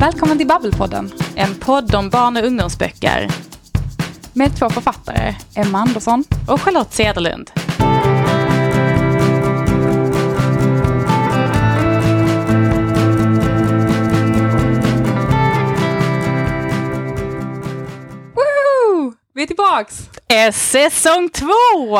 Välkommen till Babbelpodden. En podd om barn och ungdomsböcker. Med två författare, Emma Andersson och Charlotte Cederlund. Woohoo! Vi är tillbaks! Är säsong två!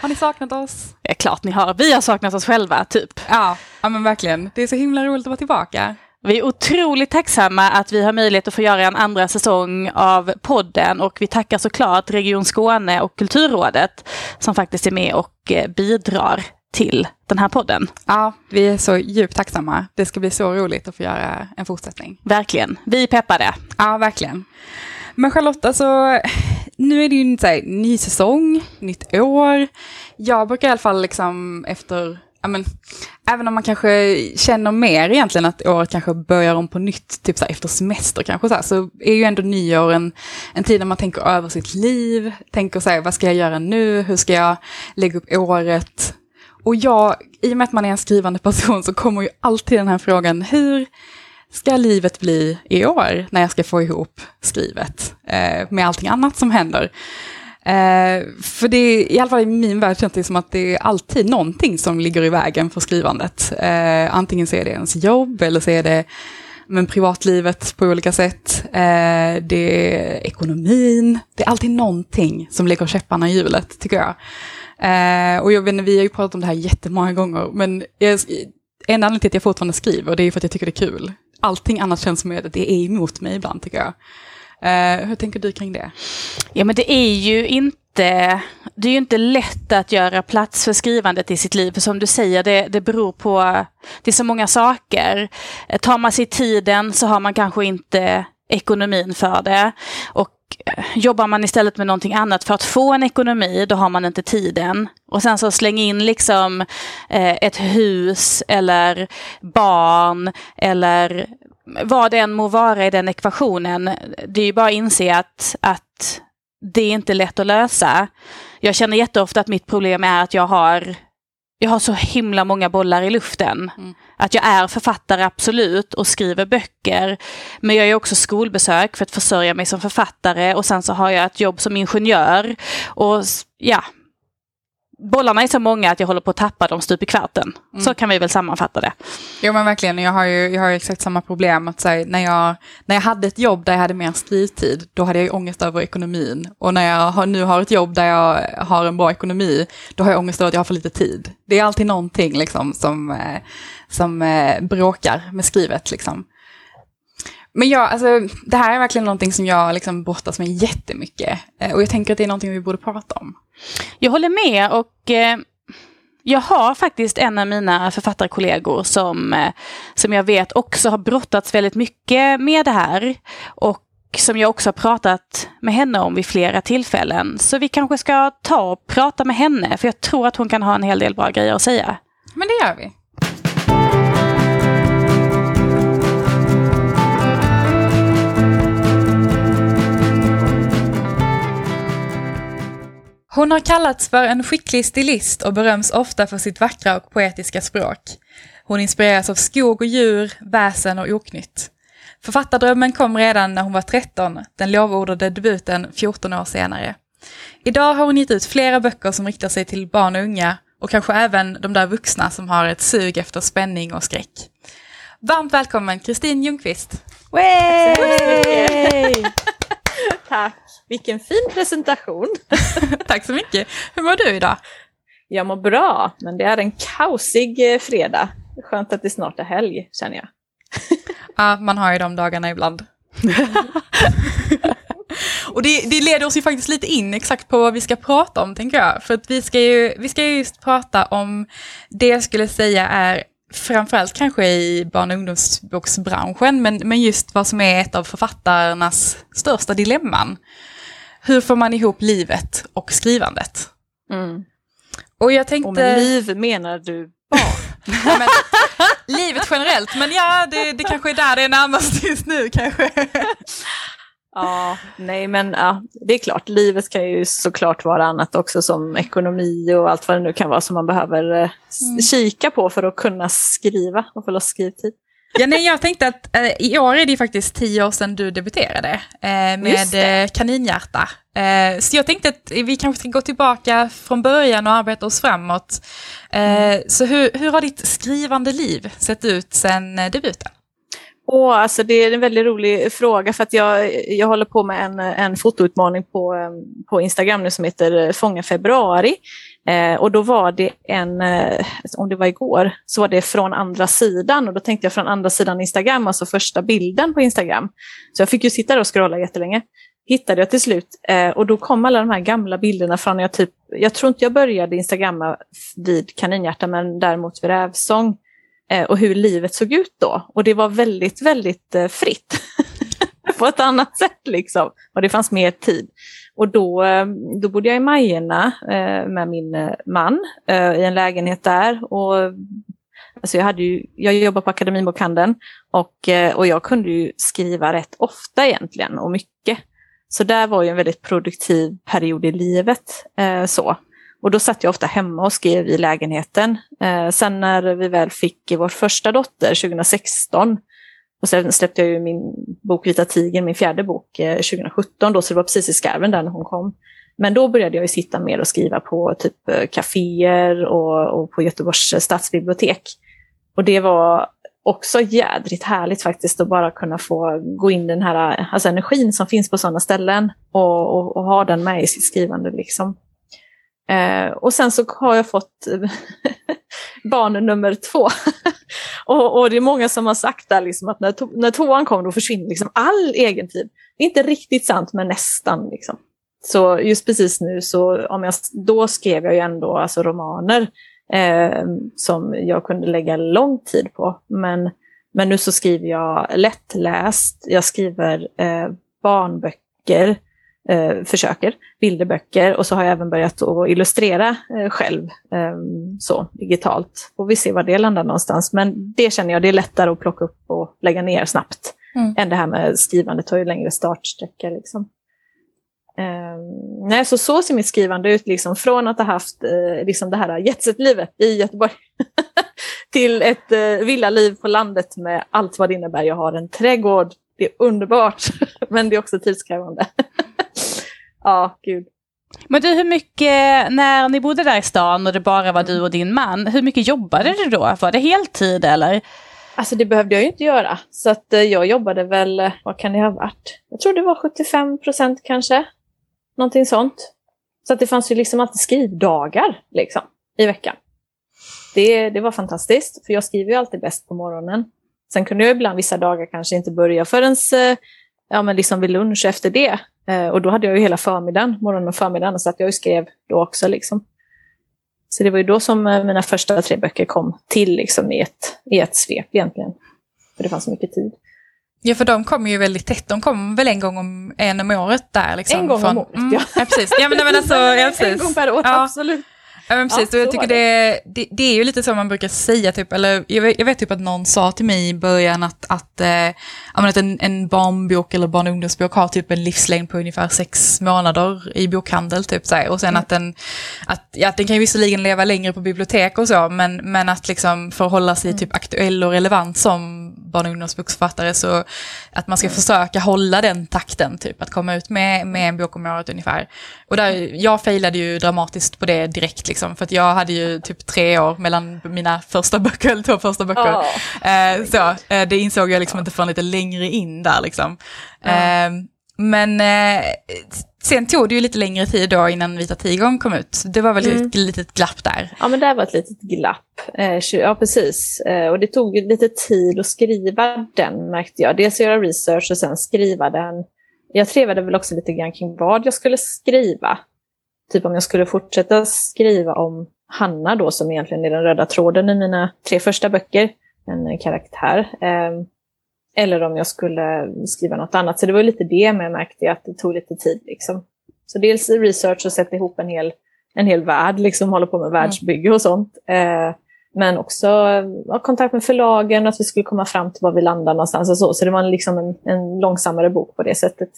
Har ni saknat oss? Det är klart ni har. Vi har saknat oss själva, typ. Ja, ja men verkligen. Det är så himla roligt att vara tillbaka. Vi är otroligt tacksamma att vi har möjlighet att få göra en andra säsong av podden och vi tackar såklart Region Skåne och Kulturrådet som faktiskt är med och eh, bidrar till den här podden. Ja, vi är så djupt tacksamma. Det ska bli så roligt att få göra en fortsättning. Verkligen. Vi är peppade. Ja, verkligen. Men Charlotta, så nu är det ju en ny säsong, nytt år. Jag brukar i alla fall liksom efter ja, men, även om man kanske känner mer egentligen att året kanske börjar om på nytt, typ så här efter semester kanske, så, här, så är ju ändå nyår en, en tid när man tänker över sitt liv, tänker så här, vad ska jag göra nu, hur ska jag lägga upp året? Och jag, i och med att man är en skrivande person så kommer ju alltid den här frågan, hur ska livet bli i år när jag ska få ihop skrivet eh, med allting annat som händer? Eh, för det, är, i alla fall i min värld känns det som att det är alltid någonting som ligger i vägen för skrivandet. Eh, antingen så är det ens jobb eller så är det men privatlivet på olika sätt. Eh, det är ekonomin. Det är alltid någonting som lägger käpparna i hjulet, tycker jag. Eh, och jag vet, vi har ju pratat om det här jättemånga gånger, men jag, en anledning till att jag fortfarande skriver, det är för att jag tycker det är kul. Allting annat känns som att det är emot mig ibland, tycker jag. Eh, hur tänker du kring det? Ja, men det är ju inte det är ju inte lätt att göra plats för skrivandet i sitt liv. För som du säger, det, det beror på, det är så många saker. Eh, tar man sig tiden så har man kanske inte ekonomin för det. Och eh, jobbar man istället med någonting annat för att få en ekonomi, då har man inte tiden. Och sen så släng in liksom eh, ett hus eller barn eller vad det än må vara i den ekvationen, det är ju bara att inse att, att det är inte lätt att lösa. Jag känner jätteofta att mitt problem är att jag har, jag har så himla många bollar i luften. Mm. Att jag är författare, absolut, och skriver böcker. Men jag är också skolbesök för att försörja mig som författare och sen så har jag ett jobb som ingenjör. Och ja, bollarna är så många att jag håller på att tappa dem stup i kvarten. Mm. Så kan vi väl sammanfatta det. Jo men verkligen, jag har ju, jag har exakt samma problem. Att säga, när, jag, när jag hade ett jobb där jag hade mer skrivtid, då hade jag ju ångest över ekonomin. Och när jag har, nu har ett jobb där jag har en bra ekonomi, då har jag ångest över att jag har för lite tid. Det är alltid någonting liksom, som, eh, som eh, bråkar med skrivet. Liksom. Men ja, alltså, det här är verkligen någonting som jag liksom brottas med jättemycket. Eh, och jag tänker att det är någonting vi borde prata om. Jag håller med och eh, jag har faktiskt en av mina författarkollegor som, eh, som jag vet också har brottats väldigt mycket med det här. Och som jag också har pratat med henne om vid flera tillfällen. Så vi kanske ska ta och prata med henne, för jag tror att hon kan ha en hel del bra grejer att säga. Men det gör vi. Hon har kallats för en skicklig stilist och beröms ofta för sitt vackra och poetiska språk. Hon inspireras av skog och djur, väsen och oknytt. Författardrömmen kom redan när hon var 13, den lovordade debuten 14 år senare. Idag har hon gett ut flera böcker som riktar sig till barn och unga och kanske även de där vuxna som har ett sug efter spänning och skräck. Varmt välkommen Kristin Ljungqvist! Tack! Vilken fin presentation! Tack så mycket! Hur mår du idag? Jag mår bra, men det är en kaosig eh, fredag. Skönt att det snart är helg, känner jag. ja, man har ju de dagarna ibland. Och det, det, leder oss ju faktiskt lite in exakt på vad vi ska prata om, tänker jag. För att vi ska ju, vi ska ju just prata om det jag skulle säga är framförallt kanske i barn och ungdomsboksbranschen, men, men just vad som är ett av författarnas största dilemman. Hur får man ihop livet och skrivandet? Mm. Och jag tänkte... Och med liv menar du barn? ja, men, livet generellt, men ja, det, det kanske är där det är närmast just nu kanske. Ja, nej men ja, det är klart, livet kan ju såklart vara annat också som ekonomi och allt vad det nu kan vara som man behöver eh, mm. kika på för att kunna skriva och få loss skrivtid. Ja, nej, jag tänkte att eh, i år är det faktiskt tio år sedan du debuterade eh, med eh, Kaninhjärta. Eh, så jag tänkte att vi kanske ska gå tillbaka från början och arbeta oss framåt. Eh, mm. Så hur, hur har ditt skrivande liv sett ut sedan eh, debuten? Oh, alltså det är en väldigt rolig fråga för att jag, jag håller på med en, en fotoutmaning på, på Instagram nu som heter Fånga februari. Eh, och då var det en, eh, om det var igår, så var det från andra sidan och då tänkte jag från andra sidan Instagram, alltså första bilden på Instagram. Så jag fick ju sitta där och scrolla jättelänge. Hittade jag till slut eh, och då kom alla de här gamla bilderna från när jag typ, jag tror inte jag började Instagramma vid kaninhjärta men däremot vid rävsång. Eh, och hur livet såg ut då. Och det var väldigt, väldigt eh, fritt. på ett annat sätt liksom. Och det fanns mer tid. Och då, eh, då bodde jag i Majerna eh, med min eh, man eh, i en lägenhet där. Och, alltså jag, hade ju, jag jobbade på Akademibokhandeln och, eh, och jag kunde ju skriva rätt ofta egentligen och mycket. Så där var ju en väldigt produktiv period i livet. så. Och då satt jag ofta hemma och skrev i lägenheten. sen när vi väl fick vår första dotter 2016 och sen släppte jag ju min bok Vita tigern, min fjärde bok, eh, 2017 då, så det var precis i skarven där när hon kom. Men då började jag ju sitta mer och skriva på typ eh, kaféer och, och på Göteborgs eh, stadsbibliotek. Och det var också jädrigt härligt faktiskt att bara kunna få gå in den här alltså energin som finns på sådana ställen och, och, och ha den med i sitt skrivande. Liksom. Eh, och sen så har jag fått barn nummer två. och, och, det är många som har sagt där liksom att när, to när tvåan kom då försvinner liksom all egen tid. Det är inte riktigt sant men nästan. Liksom. Så just precis nu så, om jag, då skrev jag ju ändå alltså romaner eh, som jag kunde lägga lång tid på. Men, men nu så skriver jag lättläst, jag skriver eh, barnböcker eh, försöker, bilderböcker och så har jag även börjat att illustrera eh, själv eh, så digitalt. Och vi ser var det landar någonstans. Men det känner jag, det är lättare att plocka upp och lägga ner snabbt. Mm. Än det här med skrivandet, tar ju längre startsträcka. Liksom. Eh, nej, så så ser mitt skrivande ut, liksom, från att ha haft eh, liksom det här jetset-livet i Göteborg till ett eh, villaliv på landet med allt vad det innebär. Jag har en trädgård, det är underbart, men det är också tidskrävande. ja, gud. Men du, hur mycket, när ni bodde där i stan och det bara var du och din man, hur mycket jobbade du då? Var det heltid eller? Alltså det behövde jag ju inte göra. Så att eh, jag jobbade väl, eh, vad kan det ha varit? Jag tror det var 75 procent kanske. Någonting sånt. Så att det fanns ju liksom alltid skrivdagar liksom, i veckan. Det, det var fantastiskt, för jag skriver ju alltid bäst på morgonen. Sen kunde jag ibland vissa dagar kanske inte börja förrän eh, ja, men liksom vid lunch efter det. Eh, och då hade jag ju hela förmiddagen, morgonen och förmiddagen, så att jag skrev då också. Liksom. Så det var ju då som eh, mina första tre böcker kom till liksom, i, ett, i ett svep egentligen. För det fanns så mycket tid. Ja, för de kommer ju väldigt tätt. De kommer väl en gång om, en om året där. Liksom, en gång från, om året, mm, ja. ja. precis. Ja, men, men alltså, ja, precis. En gång per år, ja. absolut. Ja men precis, ja, jag tycker det, det, det, är ju lite så man brukar säga, typ, eller jag vet, jag vet typ att någon sa till mig i början att, att, äh, att en, en barnbok eller barn och ungdomsbok har typ en livslängd på ungefär sex månader i bokhandel, typ så här. och sen mm. att den, att, ja, att den kan ju visserligen leva längre på bibliotek och så, men, men att liksom för att hålla sig mm. typ aktuell och relevant som barn och ungdomsboksförfattare så att man ska mm. försöka hålla den takten, typ att komma ut med, med en bok om året ungefär. Och där, jag failade ju dramatiskt på det direkt, liksom, för att jag hade ju typ tre år mellan mina första böcker, eller två första böcker. Oh. Eh, så, eh, det insåg jag liksom oh. inte förrän lite längre in där liksom. Mm. Eh, men eh, sen tog det ju lite längre tid då innan Vita Tigern kom ut. Det var väl mm. ett litet glapp där. Ja, men det var ett litet glapp. Eh, ja, precis. Eh, och det tog lite tid att skriva den märkte jag. Dels göra research och sen skriva den. Jag trevade väl också lite grann kring vad jag skulle skriva. Typ om jag skulle fortsätta skriva om Hanna då, som egentligen är den röda tråden i mina tre första böcker. En karaktär. Eller om jag skulle skriva något annat. Så det var lite det med märkte jag att det tog lite tid. Liksom. Så dels research och sätta ihop en hel, en hel värld, liksom hålla på med mm. världsbygge och sånt. Eh, men också ha kontakt med förlagen, att vi skulle komma fram till var vi landar någonstans. Och så. så det var liksom en, en långsammare bok på det sättet.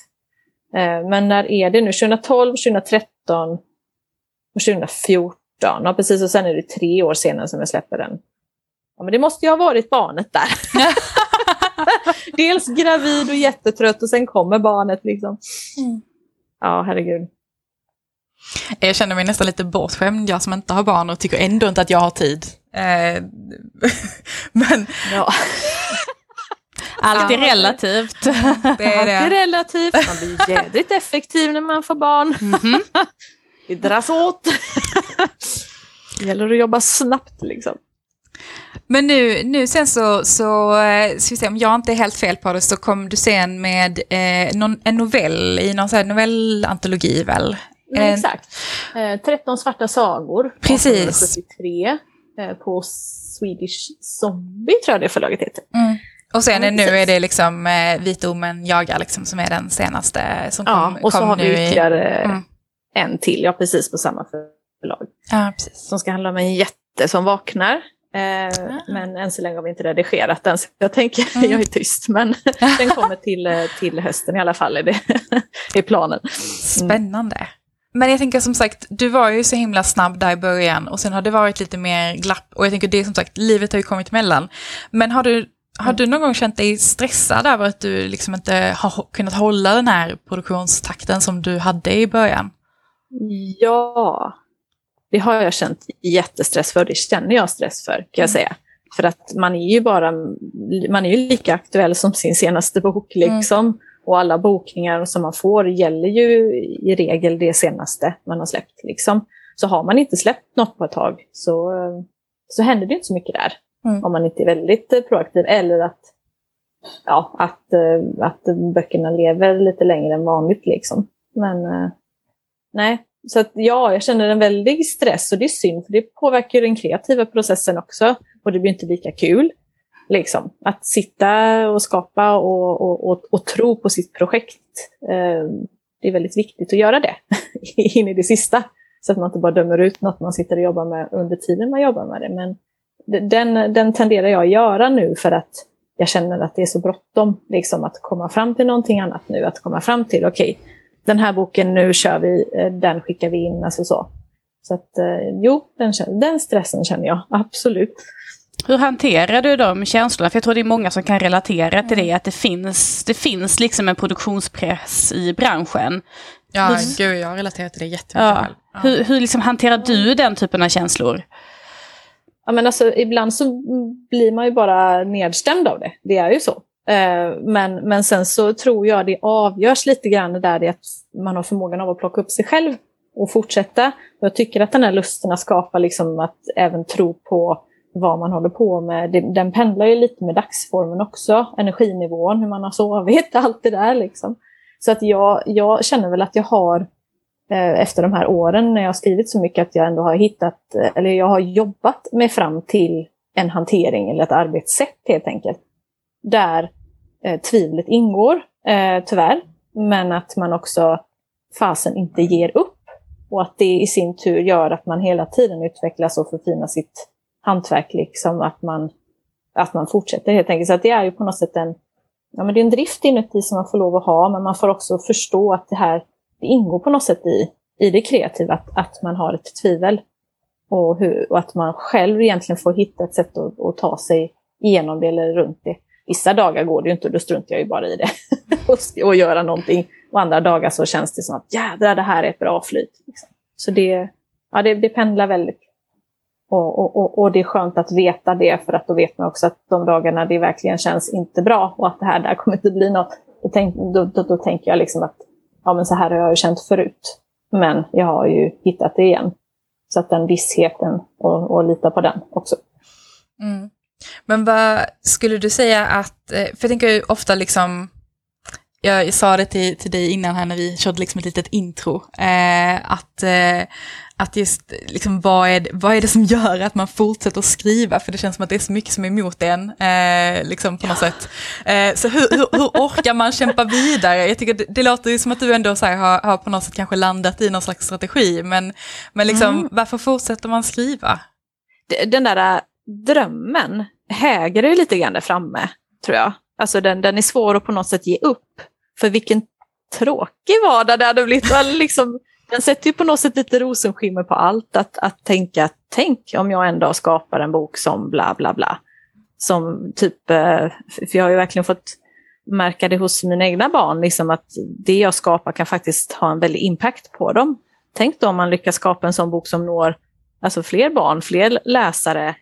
Eh, men när är det nu? 2012, 2013 och 2014. Ja, precis. Och sen är det tre år senare som jag släpper den. Ja, men det måste ju ha varit barnet där. Dels gravid och jättetrött och sen kommer barnet liksom. Mm. Ja, herregud. Jag känner mig nästan lite bortskämd, jag som inte har barn och tycker ändå inte att jag har tid. Eh, men Ja. Allt är relativt. det Allt är är det. relativt, man blir jädrigt effektiv när man får barn. Mhm. Det dras åt. Det gäller att jobba snabbt liksom. Men nu, nu sen så, så eh, ska vi se om jag inte är helt fel på det så kom du sen med eh, någon, en novell i någon sån här novellantologi väl? Men Eh, exakt. Eh, 13 svarta sagor. Precis. 1873. Eh, på Swedish Zombie tror jag det förlaget heter. Mm. Och sen Ja, nu precis. är det liksom eh, Vitomen jagar liksom som är den senaste som kom, Ja, och så har vi i... ytterligare Mm. en till, ja precis på samma förlag. Ja, precis. Som ska handla om en jätte som vaknar. Eh, men än så länge har vi inte redigerat den, så jag tänker, Mm. jag är tyst. Men den kommer till, eh, till hösten i alla fall, är det är planen. Spännande. Men jag tänker som sagt, du var ju så himla snabb där i början och sen har det varit lite mer glapp. Och jag tänker det är som sagt, livet har ju kommit emellan. Men har du, har du någon gång känt dig stressad över att du liksom inte har kunnat hålla den här produktionstakten som du hade i början? Ja, det har jag känt jättestress för. Det känner jag stress för, kan jag säga. För att man är ju bara, man är ju lika aktuell som sin senaste bok liksom. Och alla bokningar som man får gäller ju i regel det senaste man har släppt liksom. Så har man inte släppt något på ett tag så, så händer det inte så mycket där. Mm. Om man inte är väldigt eh, proaktiv eller att, ja, att, eh, att böckerna lever lite längre än vanligt liksom. Men eh, nej, så att, ja, jag känner en väldig stress och det är synd för det påverkar ju den kreativa processen också och det blir inte lika kul. Liksom. Att sitta och skapa och, och, och, och tro på sitt projekt. Eh, det är väldigt viktigt att göra det in i det sista. Så att man inte bara dömer ut något man sitter och jobbar med under tiden man jobbar med det. Men den, den tenderar jag att göra nu för att jag känner att det är så bråttom liksom, att komma fram till någonting annat nu. Att komma fram till, okej, den här boken, nu kör vi, eh, den skickar vi in, alltså så. Så att eh, jo, den, den stressen känner jag absolut. Hur hanterar du de känslorna? För jag tror det är många som kan relatera till det, att det finns, det finns liksom en produktionspress i branschen. Ja, Hur- gud, jag relaterar till det jättemycket Ja. Hur, hur liksom hanterar du den typen av känslor? Ja, men alltså, ibland så blir man ju bara nedstämd av det. Det är ju så. Eh, men, men sen så tror jag det avgörs lite grann där i att man har förmågan av att plocka upp sig själv och fortsätta. Jag tycker att den här lusten att skapa, liksom, att även tro på vad man håller på med, den pendlar ju lite med dagsformen också. Energinivån, hur man har sovit, allt det där. Liksom. Så att jag, jag känner väl att jag har eh, efter de här åren när jag har skrivit så mycket att jag ändå har hittat, eh, eller jag har jobbat mig fram till en hantering eller ett arbetssätt helt enkelt. Där eh, tvivlet ingår, eh, tyvärr. Men att man också fasen inte ger upp. Och att det i sin tur gör att man hela tiden utvecklas och förfinar sitt hantverk. Liksom att man, att man fortsätter helt enkelt. Så att det är ju på något sätt en, ja, men det är en drift inuti som man får lov att ha. Men man får också förstå att det här det ingår på något sätt i, i det kreativa. Att, att man har ett tvivel. Och, hur, och att man själv egentligen får hitta ett sätt att, att ta sig igenom det eller runt det. Vissa dagar går det ju inte och då struntar jag ju bara i det. och, och göra någonting. Och andra dagar så känns det som att jädrar, det här är ett bra flyt. Liksom. Så det, ja, det, det pendlar väldigt. Och, och, och, och det är skönt att veta det för att då vet man också att de dagarna det verkligen känns inte bra och att det här där kommer inte bli något. Då, tänk, då, då, då tänker jag liksom att ja, men så här har jag ju känt förut. Men jag har ju hittat det igen. Så att den vissheten och, och lita på den också. Mm. Men vad skulle du säga att, eh, för jag tänker ju ofta liksom, jag sa det till, till dig innan här när vi körde liksom ett litet intro, eh, att, eh, att just liksom vad är, vad är det som gör att man fortsätter att skriva? För det känns som att det är så mycket som är emot en, eh, liksom på något sätt. Eh, så hur, hur, hur orkar man kämpa vidare? Jag tycker det, det låter ju som att du ändå så här, har, har på något sätt kanske landat i någon slags strategi, men, men liksom, Mm. varför fortsätter man skriva? Den där drömmen hägrar ju lite grann där framme, tror jag. Alltså den, den är svår att på något sätt ge upp. För vilken tråkig vardag det hade blivit. Liksom, den sätter ju på något sätt lite rosenskimmer på allt. Att, att tänka, tänk om jag en dag skapar en bok som bla bla bla. som typ, eh, för jag har ju verkligen fått märka det hos mina egna barn, liksom att det jag skapar kan faktiskt ha en väldig impact på dem. Tänk då om man lyckas skapa en sån bok som når alltså fler barn, fler läsare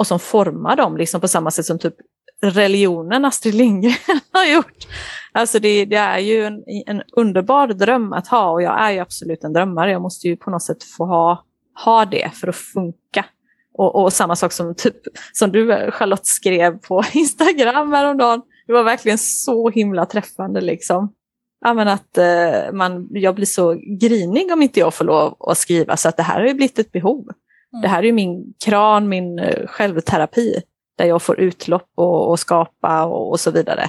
och som formar dem liksom på samma sätt som typ religionen Astrid Lindgren har gjort. Alltså det, det är ju en, en, underbar dröm att ha och jag är ju absolut en drömmare. Jag måste ju på något sätt få ha, ha det för att funka. Och, och samma sak som, typ, som du Charlotte skrev på Instagram häromdagen. Det var verkligen så himla träffande liksom. Ja, men att eh, man, jag blir så grinig om inte jag får lov att skriva så att det här har ju blivit ett behov. Det här är min kran, min eh, självterapi där jag får utlopp och, och skapa och, och, så vidare.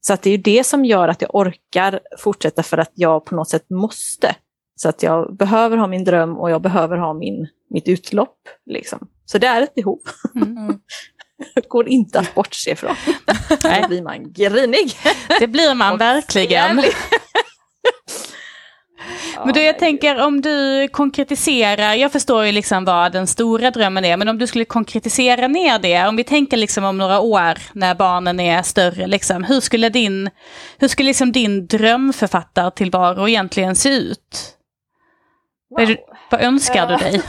Så att det är det som gör att jag orkar fortsätta för att jag på något sätt måste. Så att jag behöver ha min dröm och jag behöver ha min, mitt utlopp. Liksom. Så det är ett behov. Mm. går inte att bortse från. Då blir man grinig. Det blir man verkligen. Men du, jag tänker om du konkretiserar, jag förstår ju liksom vad den stora drömmen är, men om du skulle konkretisera ner det, om vi tänker liksom om några år när barnen är större, liksom, hur skulle din, hur skulle liksom din drömförfattartillvaro egentligen se ut? Wow. Vad, vad önskar du dig?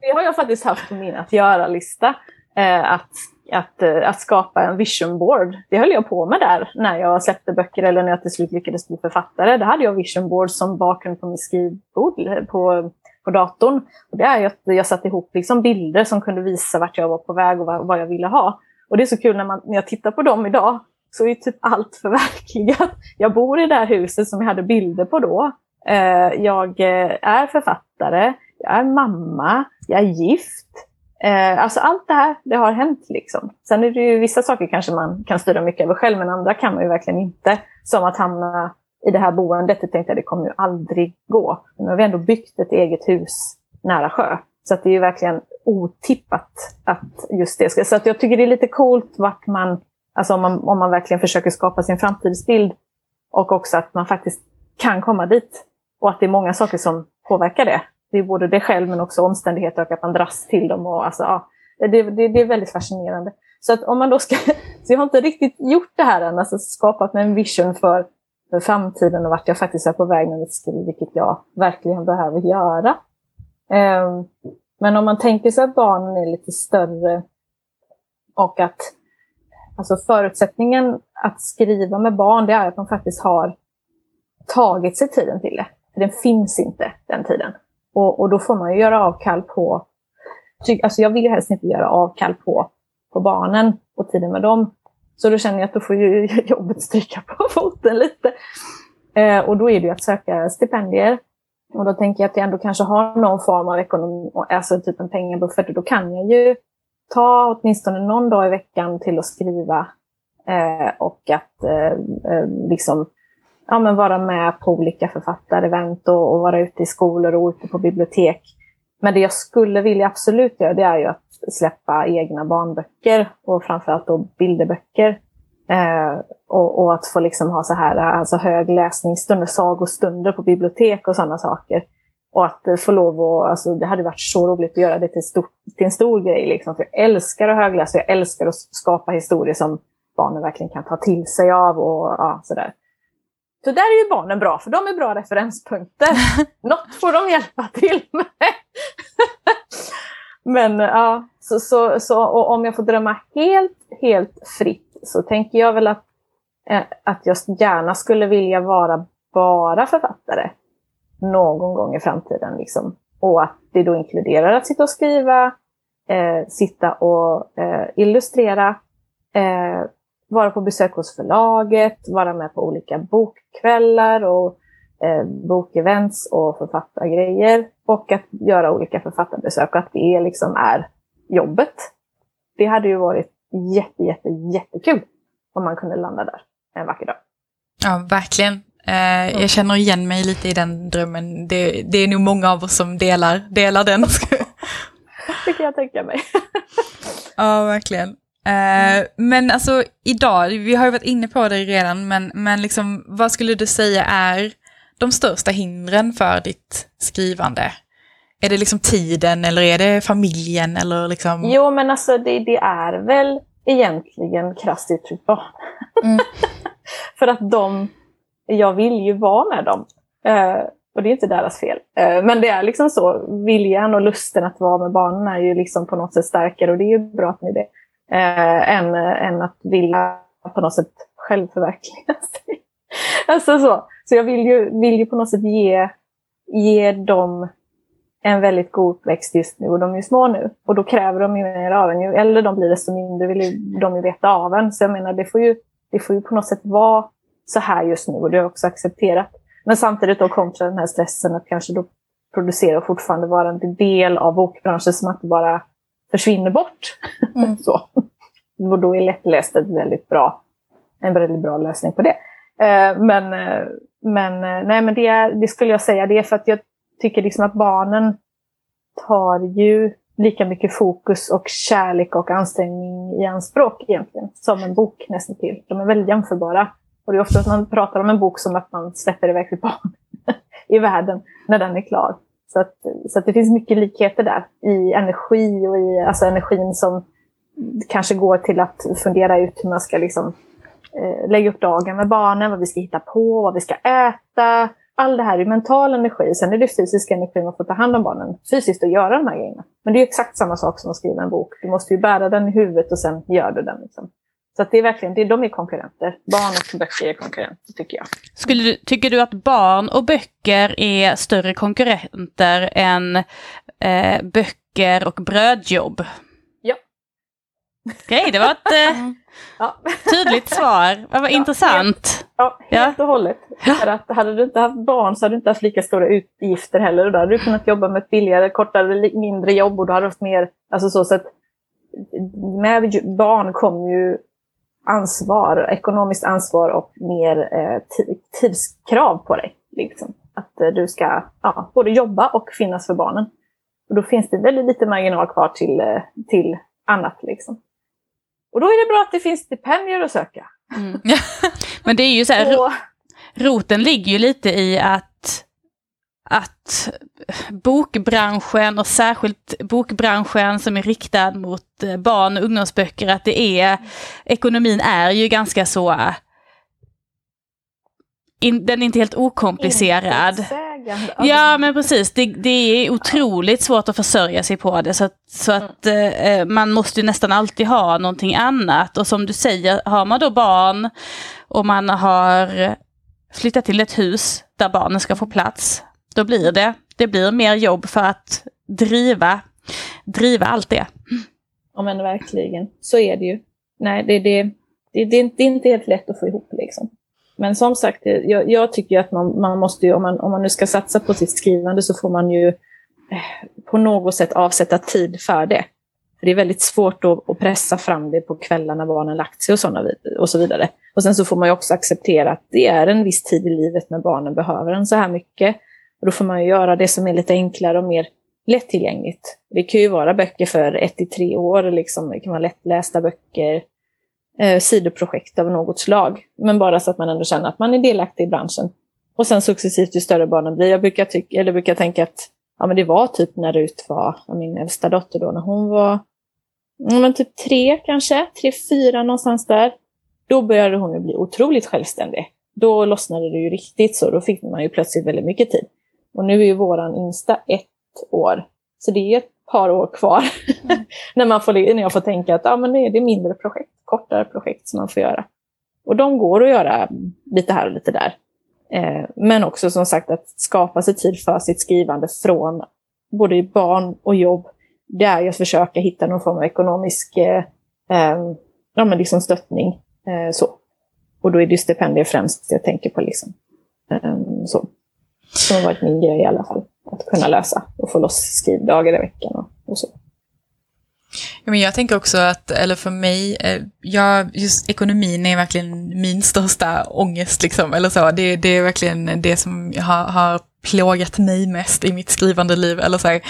det har jag faktiskt haft på min att göra-lista. Eh, att att, eh, att skapa en vision board. Det höll jag på med där när jag släppte böcker eller när jag till slut lyckades bli författare. Då hade jag vision board som bakgrund på min skrivbord eh, på, på datorn. Och det är att jag satte ihop liksom bilder som kunde visa vart jag var på väg och vad, vad jag ville ha. Och det är så kul när, man, när jag tittar på dem idag så är typ allt förverkligat. Jag bor i det här huset som jag hade bilder på då. Eh, jag är författare, jag är mamma, jag är gift. Eh, alltså allt det här, det har hänt liksom. Sen är det ju vissa saker kanske man kan styra mycket över själv, men andra kan man ju verkligen inte. Som att hamna i det här boendet, det tänkte jag det kommer ju aldrig gå. Nu har vi ändå byggt ett eget hus nära sjö. Så att det är ju verkligen otippat att just det ska... Så att jag tycker det är lite coolt vart man, alltså om man, om man verkligen försöker skapa sin framtidsbild och också att man faktiskt kan komma dit. Och att det är många saker som påverkar det det är både det själv men också omständigheter och att man dras till dem. Och alltså, ja, det, det, det är väldigt fascinerande. Så att om man då ska, så jag har inte riktigt gjort det här än, alltså skapat en vision för, för framtiden och vart jag faktiskt är på väg med mitt skriv, vilket jag verkligen behöver göra. Um, men om man tänker sig att barnen är lite större och att alltså förutsättningen att skriva med barn, det är att de faktiskt har tagit sig tiden till det. För den finns inte, den tiden. Och, och då får man ju göra avkall på, alltså jag vill ju helst inte göra avkall på, på barnen och tiden med dem. Så då känner jag att då får ju jobbet stryka på foten lite. Eh, och då är det ju att söka stipendier. Och då tänker jag att jag ändå kanske har någon form av ekonomi, alltså typ en pengabuffert. Och då kan jag ju ta åtminstone någon dag i veckan till att skriva. Eh, och att eh, eh liksom ja, men vara med på olika författarevent och, och vara ute i skolor och ute på bibliotek. Men det jag skulle vilja absolut göra det är ju att släppa egna barnböcker och framförallt då bilderböcker. Eh, och, och, att få liksom ha så här alltså hög läsningsstunder, sagostunder på bibliotek och sådana saker. Och att få lov att, alltså det hade varit så roligt att göra det till, stor, till en stor grej. Liksom. För jag älskar att högläsa, jag älskar att skapa historier som barnen verkligen kan ta till sig av och ja, sådär. Så där är ju barnen bra, för de är bra referenspunkter. Något får de hjälpa till med. Men ja, så, så, så om jag får drömma helt, helt fritt så tänker jag väl att, eh, att jag gärna skulle vilja vara bara författare någon gång i framtiden. Liksom. Och att det då inkluderar att sitta och skriva, eh, sitta och eh, illustrera, eh, vara på besök hos förlaget, vara med på olika bokkvällar och eh, bokevents och författargrejer. Och att göra olika författarbesök och att det liksom är jobbet. Det hade ju varit jätte, jätte, jättekul om man kunde landa där en vacker dag. Ja, verkligen. Eh, jag känner igen mig lite i den drömmen. Det, det är nog många av oss som delar, delar den. det kan jag tänka mig. ja, verkligen. Mm. Men alltså idag, vi har ju varit inne på det redan, men, men liksom, vad skulle du säga är de största hindren för ditt skrivande? Är det liksom tiden eller är det familjen eller liksom? Jo men alltså det, det är väl egentligen krasst uttryckt barn. Mm. För att de, jag vill ju vara med dem. Eh, och det är inte deras fel. Eh, men det är liksom så, viljan och lusten att vara med barnen är ju liksom på något sätt starkare och det är ju bra att ni det. Eh, än, än att vilja på något sätt självförverkliga sig. alltså så. Så jag vill ju, vill ju på något sätt ge, ge dem en väldigt god uppväxt just nu och de är ju små nu. Och då kräver de ju mer av en. Ju äldre de blir desto mindre vill de ju veta av en. Så jag menar det får ju, det får ju på något sätt vara så här just nu och det har jag också accepterat. Men samtidigt då kontra den här stressen att kanske då producera och fortfarande vara en del av bokbranschen som att bara försvinner bort. Mm. så. Och då är lättläst ett väldigt bra, en väldigt bra lösning på det. Eh, men, eh, men, eh, nej, men det, är, det skulle jag säga, det är för att jag tycker liksom att barnen tar ju lika mycket fokus och kärlek och ansträngning i anspråk egentligen, som en bok nästan till. De är väldigt jämförbara. Och det är ofta att man pratar om en bok som att man släpper iväg sitt barn i världen när den är klar. Så, att, så att det finns mycket likheter där i energi och i alltså energin som kanske går till att fundera ut hur man ska liksom, eh, lägga upp dagen med barnen, vad vi ska hitta på, vad vi ska äta. All det här är mental energi. Sen är det fysisk energi man får ta hand om barnen fysiskt och göra de här grejerna. Men det är exakt samma sak som att skriva en bok. Du måste ju bära den i huvudet och sen gör du den. Liksom. Så att det är verkligen, det, är, de är konkurrenter. Barn och böcker är konkurrenter tycker jag. Skulle tycker du att barn och böcker är större konkurrenter än eh, böcker och brödjobb? Ja. Okej, okay, det var ett eh, ja. tydligt svar. Vad var ja, intressant. ja, helt och hållet. För att hade du inte haft barn så hade du inte haft lika stora utgifter heller. då hade du kunnat jobba med ett billigare, kortare, mindre jobb och då hade du haft mer, alltså så, så att med barn kommer ju ansvar, ekonomiskt ansvar och mer eh, tidskrav på dig. Liksom. Att eh, du ska ja, både jobba och finnas för barnen. Och då finns det väldigt lite marginal kvar till, eh, till annat. Liksom. Och då är det bra att det finns stipendier att söka. Mm. Men det är ju så här, roten ligger ju lite i att att bokbranschen och särskilt bokbranschen som är riktad mot eh, barn och ungdomsböcker, att det är, ekonomin är ju ganska så, in, den är inte helt okomplicerad. Ja men precis, det, det, är otroligt svårt att försörja sig på det så att, så att eh, man måste ju nästan alltid ha någonting annat. Och som du säger, har man då barn och man har flyttat till ett hus där barnen ska få plats, då blir det, det blir mer jobb för att driva, driva allt det. Ja men verkligen, så är det ju. Nej, det, det, det, det, är inte helt lätt att få ihop liksom. Men som sagt, jag, jag tycker att man, man måste ju, om man, om man nu ska satsa på sitt skrivande så får man ju eh, på något sätt avsätta tid för det. För Det är väldigt svårt att, att pressa fram det på kvällar när barnen lagt sig och, såna, och så vidare. Och sen så får man ju också acceptera att det är en viss tid i livet när barnen behöver en så här mycket. Och då får man göra det som är lite enklare och mer lättillgängligt. Det kan ju vara böcker för ett till tre år, liksom. det kan vara lättlästa böcker, eh, sidoprojekt av något slag. Men bara så att man ändå känner att man är delaktig i branschen. Och sen successivt ju större barnen blir. Jag brukar, tycka, eller brukar tänka att ja, men det var typ när Rut var, min äldsta dotter då, när hon var ja, men typ tre kanske, tre, fyra någonstans där. Då började hon ju bli otroligt självständig. Då lossnade det ju riktigt så, då fick man ju plötsligt väldigt mycket tid. Och nu är ju våran yngsta ett år. Så det är ett par år kvar. Mm. när, man får, när jag får tänka att ja, men det är mindre projekt, kortare projekt som man får göra. Och de går att göra lite här och lite där. Eh, men också som sagt att skapa sig tid för sitt skrivande från både barn och jobb. Det är ju att försöka hitta någon form av ekonomisk eh, eh, ja, men liksom stöttning. Eh, så. Och då är det stipendier främst jag tänker på. Liksom. Eh, så som har varit min grej i alla fall. Att kunna lösa och få loss skrivdagar i veckan och, och så. Ja, men jag tänker också att, eller för mig, eh, jag, just ekonomin är verkligen min största ångest. Liksom, eller så. Det, det är verkligen det som har, har plågat mig mest i mitt skrivande liv. Eller så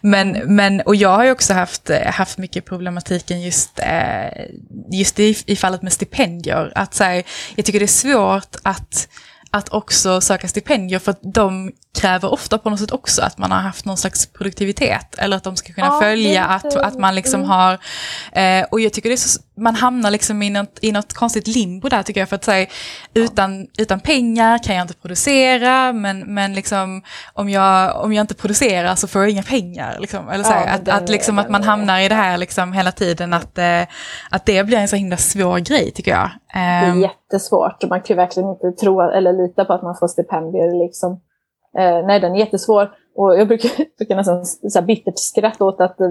Men, men, och jag har ju också haft, eh, haft mycket problematiken just, eh, just i, i fallet med stipendier. Att så här, jag tycker det är svårt att att också söka stipendier för att de kräver ofta på något sätt också att man har haft någon slags produktivitet. Eller att de ska kunna Ja, följa att, att man liksom mm. har... Eh, och jag tycker det så, man hamnar liksom i något, i något konstigt limbo där tycker jag. För att säga, utan, utan pengar kan jag inte producera, men, men liksom, om, jag, om jag inte producerar så får jag inga pengar. Liksom. Eller så här, Ja, att, att, liksom, att man hamnar i det här liksom hela tiden, att, eh, att det blir en så himla svår grej tycker jag. Det är Ehm, jättesvårt och man kan ju verkligen inte tro eller lita på att man får stipendier. Liksom. Eh, nej, den är jättesvår. Och jag brukar, brukar nästan så här bittert skratta åt att eh,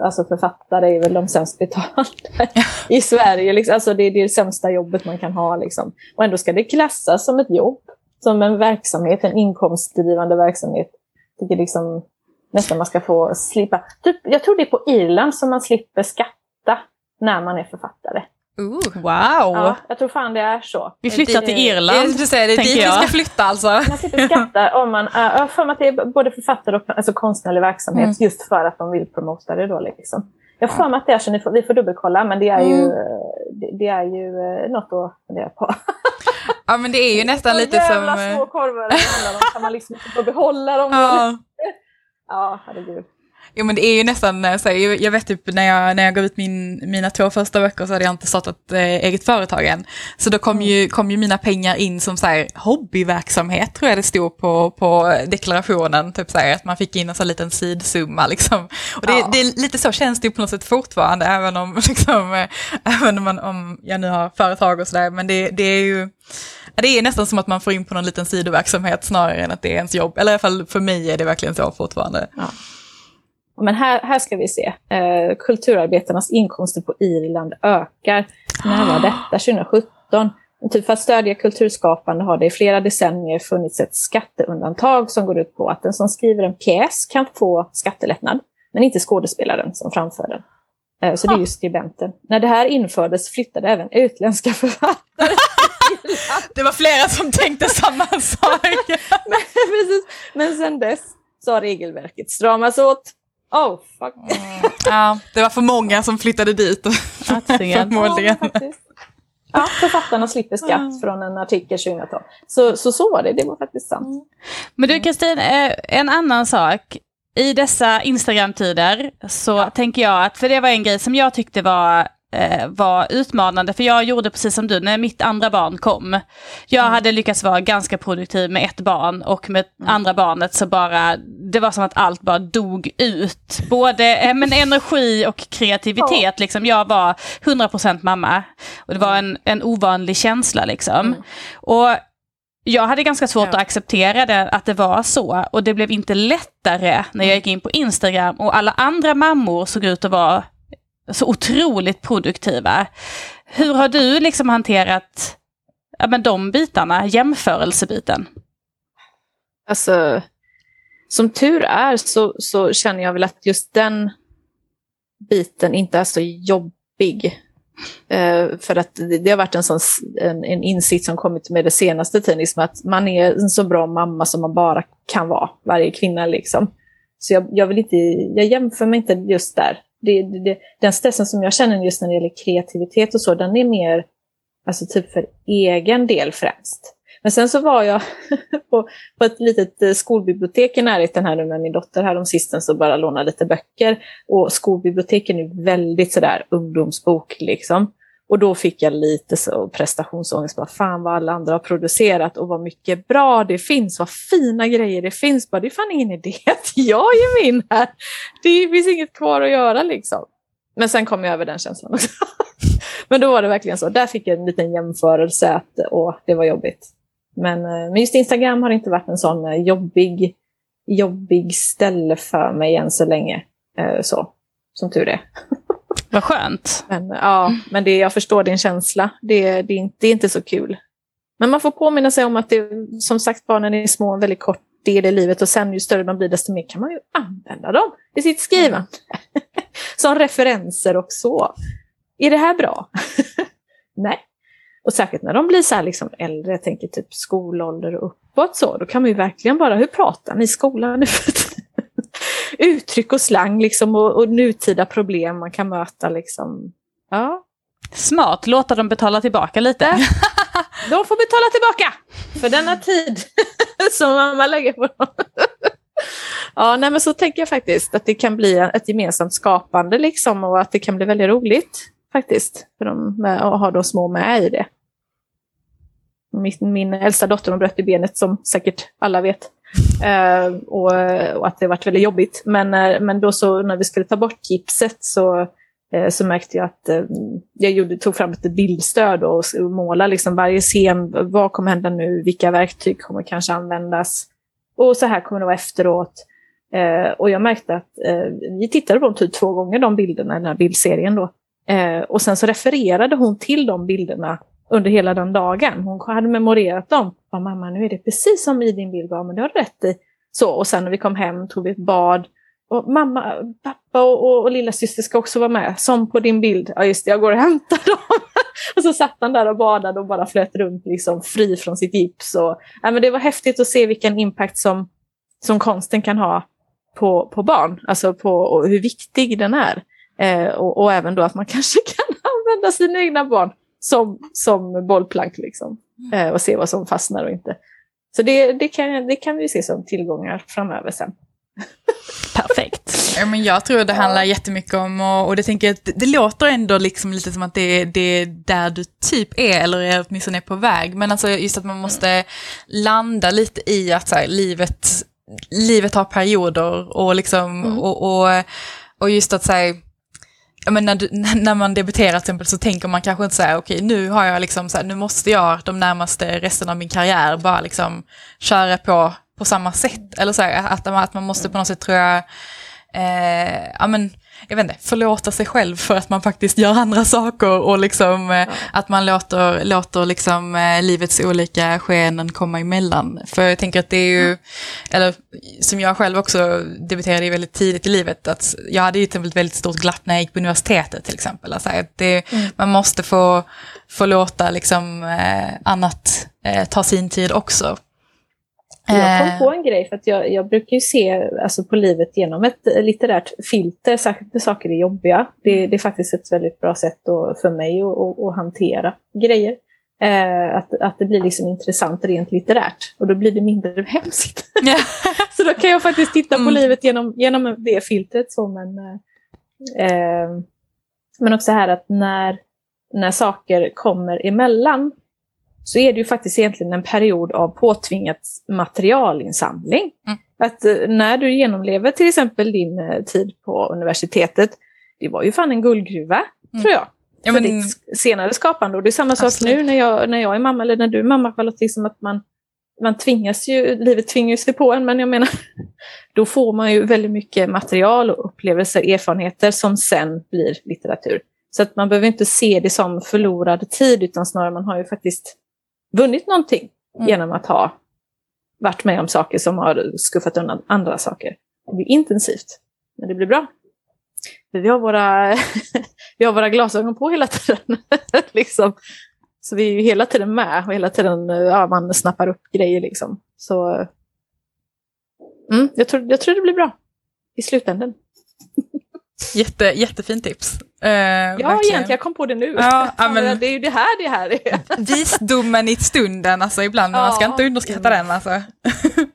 alltså författare är väl de sämst betalda i Sverige. Liksom. Alltså det är det sämsta jobbet man kan ha. Liksom. Och ändå ska det klassas som ett jobb, som en verksamhet, en inkomstdrivande verksamhet. Jag tycker liksom nästan man ska få slippa. Typ, jag tror det är på Irland som man slipper skatta när man är författare ooh. Wow! Ja, jag tror fan det är så. Vi flyttar till Jag Irland. skulle säga, det är dit vi ska jag. flytta alltså. Man slipper skatta om man, jag har för mig att det är både författare och alltså konstnärlig verksamhet Mm. just för att de vill promota det då. Liksom. Jag har för mig att det är så, ni får, vi får dubbelkolla, men det är ju, Mm. det, det är ju eh, något att fundera på. Ja men det är ju nästan lite som... jävla små korvar det handlar om. Kan man liksom inte få behålla dem? Ja. Ja, herregud. Jo men det är ju nästan eh, så här, jag vet typ när jag, när jag gav ut min, mina två första böcker så hade jag inte startat eh, eget företag än. Så då kom, ju, kom ju mina pengar in som så här, hobbyverksamhet tror jag det stod på, på deklarationen. Typ så här, att man fick in en sån liten sidsumma liksom. Och det, Ja. det är lite så känns det ju på något sätt fortfarande även om, liksom, eh, även om, man, om jag nu har företag och sådär. Men det, det är ju ja, det är nästan som att man får in på någon liten sidoverksamhet snarare än att det är ens jobb. Eller i alla fall för mig är det verkligen så fortfarande. Men här, här ska vi se. Eh, kulturarbetarnas inkomster på Irland ökar. När var detta? 2017. Typ för att stödja kulturskapande har det i flera decennier funnits ett skatteundantag som går ut på att den som skriver en pjäs kan få skattelättnad, men inte skådespelaren som framför den. Eh, så det är ju skribenten. När det här infördes flyttade även utländska författare Det var flera som tänkte samma sak. Men, precis. Men sen dess så har regelverket stramats åt. Oh, fuck. ja, det var för många som flyttade dit. Förmodligen. Ja, faktiskt. Ja, författarna slipper skatt från en artikel 2012. Så, så så var det, det var faktiskt sant. Men du Kristin, eh, en annan sak. I dessa Instagram-tider så tänker jag att, för det var en grej som jag tyckte var, eh, var utmanande, för jag gjorde precis som du när mitt andra barn kom. Jag hade lyckats vara ganska produktiv med ett barn och med andra barnet så bara, det var som att allt bara dog ut. Både eh, men energi och kreativitet, liksom. jag var 100% mamma. Och det var en, en ovanlig känsla liksom. Och jag hade ganska svårt Ja. att acceptera det, att det var så. Och det blev inte lättare när jag gick in på Instagram och alla andra mammor såg ut att vara så otroligt produktiva. Hur har du liksom hanterat ja, men de bitarna, jämförelsebiten? Alltså, som tur är så, så känner jag väl att just den biten inte är så jobbig. Eh, för att det, det har varit en, sån, en, en insikt som kommit med det senaste tiden, liksom att man är en så bra mamma som man bara kan vara, varje kvinna liksom. Så jag, jag vill inte, jag jämför mig inte just där. Det, det, den stressen som jag känner just när det gäller kreativitet och så, den är mer alltså typ för egen del främst. Men sen så var jag på, på ett litet eh, skolbibliotek i närheten här nu med min dotter här om sisten så bara låna lite böcker. Och skolbiblioteken är väldigt sådär ungdomsbok liksom. Och då fick jag lite så prestationsångest. Bara, Fan vad alla andra har producerat och vad mycket bra det finns. Vad fina grejer det finns. Bara, det är fan ingen idé att jag ger mig in här. Det finns inget kvar att göra liksom. Men sen kom jag över den känslan också. Men då var det verkligen så. Där fick jag en liten jämförelse att åh, det var jobbigt. Men, eh, men just Instagram har inte varit en sån eh, jobbig, jobbig ställe för mig än så länge. Eh, så, som tur är. Vad skönt. Men, ja, men det, jag förstår din känsla. Det, det, är inte, det är inte så kul. Men man får påminna sig om att det, som sagt, barnen är små en väldigt kort del i livet och sen ju större de blir desto mer kan man ju använda dem i sitt skrivande. som referenser och så. Är det här bra? Nej. Och särskilt när de blir så här liksom äldre, jag tänker typ skolålder och uppåt så, då kan man ju verkligen bara, hur pratar ni i skolan nu för tiden? Uttryck och slang liksom och, och nutida problem man kan möta liksom. Ja, Smart, låta dem betala tillbaka lite. de får betala tillbaka! för denna tid som mamma lägger på dem. ja, nej, men så tänker jag faktiskt att det kan bli ett gemensamt skapande liksom och att det kan bli väldigt roligt faktiskt för med, att ha de små med i det. Min, min äldsta dotter hon bröt i benet som säkert alla vet. Eh, och, och, att det varit väldigt jobbigt. Men, eh, men då så när vi skulle ta bort gipset så, eh, så märkte jag att eh, jag gjorde, tog fram ett bildstöd och, och målade liksom varje scen. Vad kommer hända nu? Vilka verktyg kommer kanske användas? Och så här kommer det vara efteråt. Eh, och jag märkte att vi tittade på dem typ två gånger, de bilderna, den här bildserien då. och sen så refererade hon till de bilderna under hela den dagen. Hon hade memorerat dem. Ja, mamma, nu är det precis som i din bild. Ja, men det har du rätt i. Så, och sen när vi kom hem tog vi ett bad. Och mamma, pappa och, och, och lilla syster ska också vara med, som på din bild. Ja, just det, jag går och hämtar dem. och så satt han där och badade och bara flöt runt liksom, fri från sitt gips. Och, ja, men det var häftigt att se vilken impact som, som konsten kan ha på, på barn. Alltså på hur viktig den är. Eh, och, och, även då att man kanske kan använda sina egna barn som, som bollplank liksom. Mm. Eh, och se vad som fastnar och inte. Så det, det, kan, det kan vi se som tillgångar framöver sen. Perfekt. Ja, men jag tror det handlar jättemycket om, och, och det, tänker jag, det, det låter ändå liksom lite som att det, det är där du typ är, eller är åtminstone är på väg. Men alltså just att man måste landa lite i att så här, livet, livet har perioder och liksom, mm. och, och, och just att säga ja, men när, du, när man debuterar till exempel så tänker man kanske inte så här, okej okay, nu har jag liksom så här, nu måste jag de närmaste resten av min karriär bara liksom köra på på samma sätt. Eller så här, att, att man måste på något sätt tror jag, eh, ja men jag vet inte, förlåta sig själv för att man faktiskt gör andra saker och liksom eh, att man låter, låter liksom eh, livets olika skeenden komma emellan. För jag tänker att det är ju, eller som jag själv också debuterade väldigt tidigt i livet, att jag hade ju ett väldigt stort glapp när jag gick på universitetet till exempel. Alltså det, mm. Man måste få, få låta liksom eh, annat ta sin tid också. Jag kom eh. på en grej, för att jag, jag brukar ju se alltså, på livet genom ett litterärt filter, särskilt när saker är jobbiga. Det, mm. det är faktiskt ett väldigt bra sätt att, för mig att, att, att hantera grejer. Eh, att, att det blir liksom intressant rent litterärt och då blir det mindre hemskt. så då kan jag faktiskt titta på mm. livet genom, genom det filtret som en... Eh, men också här att när, när saker kommer emellan så är det ju faktiskt egentligen en period av påtvingat materialinsamling. Mm. Att eh, när du genomlever till exempel din eh, tid på universitetet, det var ju fan en guldgruva, mm. tror jag. Ja, men... För ditt senare skapande. Och det är samma Absolut. sak nu när jag, när jag är mamma, eller när du är mamma Charlotte, liksom att man, man tvingas ju, livet tvingar sig på en, men jag menar, då får man ju väldigt mycket material och upplevelser, erfarenheter som sen blir litteratur. Så att man behöver inte se det som förlorad tid, utan snarare man har ju faktiskt vunnit någonting mm. genom att ha varit med om saker som har skuffat undan andra saker. Det blir intensivt, men det blir bra. För vi har våra, vi har våra glasögon på hela tiden. liksom. Så vi är ju hela tiden med och hela tiden ja, man snappar upp grejer. Liksom. Så mm, jag, tror, jag tror det blir bra i slutändan. Jätte, jättefint tips. Uh, ja, verkligen. egentligen, jag kom på det nu. Ja, men, det är ju det här det här är. Visdomen i stunden, alltså ibland, ja, man ska inte underskatta den alltså.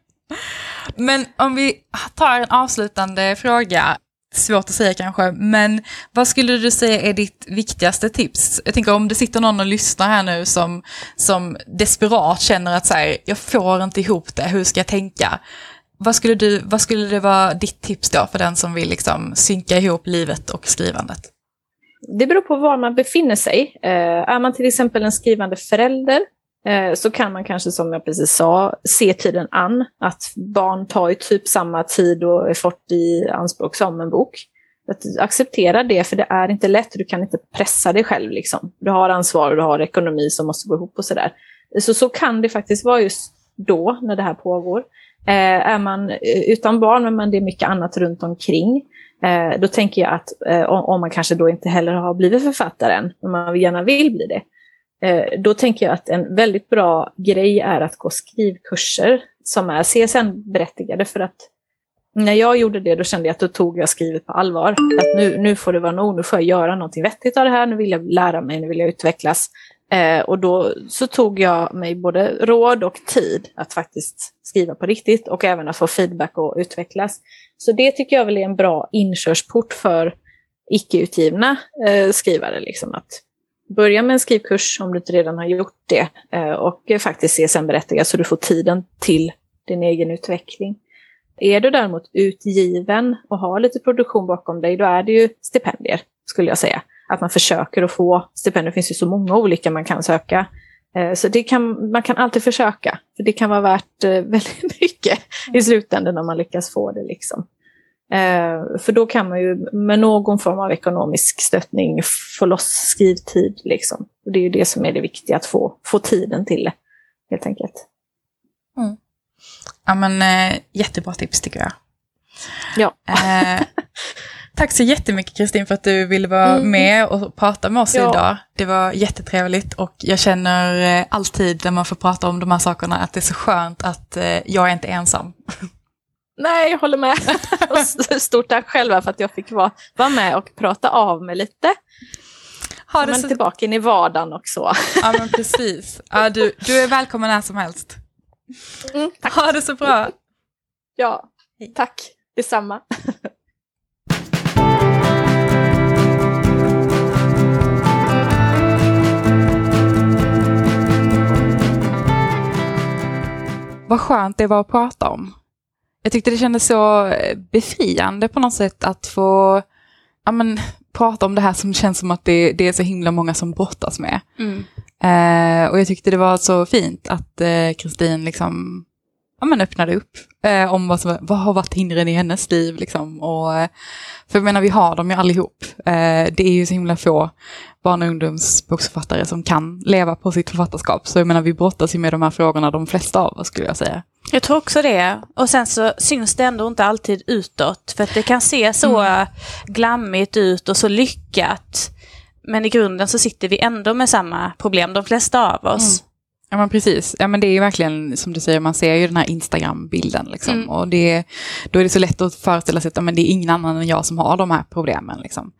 men om vi tar en avslutande fråga, svårt att säga kanske, men vad skulle du säga är ditt viktigaste tips? Jag tänker om det sitter någon och lyssnar här nu som, som desperat känner att så här, jag får inte ihop det, hur ska jag tänka? Vad skulle, du, vad skulle det vara ditt tips då för den som vill liksom synka ihop livet och skrivandet? Det beror på var man befinner sig. Eh, är man till exempel en skrivande förälder eh, så kan man kanske, som jag precis sa, se tiden an. Att barn tar ju typ samma tid och effort i anspråk som en bok. Att acceptera det, för det är inte lätt. Du kan inte pressa dig själv. Liksom. Du har ansvar och du har ekonomi som måste gå ihop och sådär. Så, så kan det faktiskt vara just då, när det här pågår. Eh, är man eh, utan barn men det är mycket annat runt omkring, eh, då tänker jag att eh, om man kanske då inte heller har blivit författare än, men man gärna vill bli det, eh, då tänker jag att en väldigt bra grej är att gå skrivkurser som är CSN-berättigade för att när jag gjorde det då kände jag att då tog jag skrivet på allvar. Att nu, nu får det vara nog, nu får jag göra någonting vettigt av det här, nu vill jag lära mig, nu vill jag utvecklas. Eh, och då så tog jag mig både råd och tid att faktiskt skriva på riktigt och även att få feedback och utvecklas. Så det tycker jag väl är en bra inkörsport för icke-utgivna eh, skrivare. Liksom, att börja med en skrivkurs om du inte redan har gjort det eh, och faktiskt se sen berättiga så du får tiden till din egen utveckling. Är du däremot utgiven och har lite produktion bakom dig, då är det ju stipendier, skulle jag säga. Att man försöker att få stipendier. Det finns ju så många olika man kan söka. Eh, så det kan, man kan alltid försöka, för det kan vara värt eh, väldigt mycket i slutändan om man lyckas få det. Liksom. Eh, för då kan man ju med någon form av ekonomisk stöttning få loss skrivtid. Liksom. Och det är ju det som är det viktiga, att få, få tiden till det, helt enkelt. Mm. Ja men jättebra tips tycker jag. Ja. Tack så jättemycket Kristin för att du ville vara mm. med och prata med oss ja. idag. Det var jättetrevligt och jag känner eh, alltid när man får prata om de här sakerna att det är så skönt att eh, jag är inte ensam. Nej, jag håller med. Och stort tack själva för att jag fick vara, vara med och prata av mig lite. Ha det så... tillbaka in i vardagen också. Ja, men precis. Ja, du, du är välkommen när som helst. Mm, tack. Ha det så bra. Ja, tack. Detsamma. Vad skönt det var att prata om. Jag tyckte det kändes så eh, befriande på något sätt att få ja, men, prata om det här som känns som att det, det är så himla många som brottas med. Mm. Eh, och jag tyckte det var så fint att eh, Kristin eh, liksom, ja, men öppnade upp eh, om vad, som, vad har varit hindren i hennes liv. Liksom. Och, eh, för jag menar, vi har dem ju allihop. det är ju så himla få barn och ungdomsboksförfattare som kan leva på sitt författarskap. Så jag menar, vi brottas ju med de här frågorna, de flesta av oss skulle jag säga. Jag tror också det. Och sen så syns det ändå inte alltid utåt. För att det kan se så mm. glammigt ut och så lyckat. Men i grunden så sitter vi ändå med samma problem, de flesta av oss. Mm. Ja men precis, ja men det är ju verkligen som du säger, man ser ju den här Instagram-bilden liksom. Mm. Och det, då är det så lätt att föreställa sig att ja, men det är ingen annan än jag som har de här problemen liksom.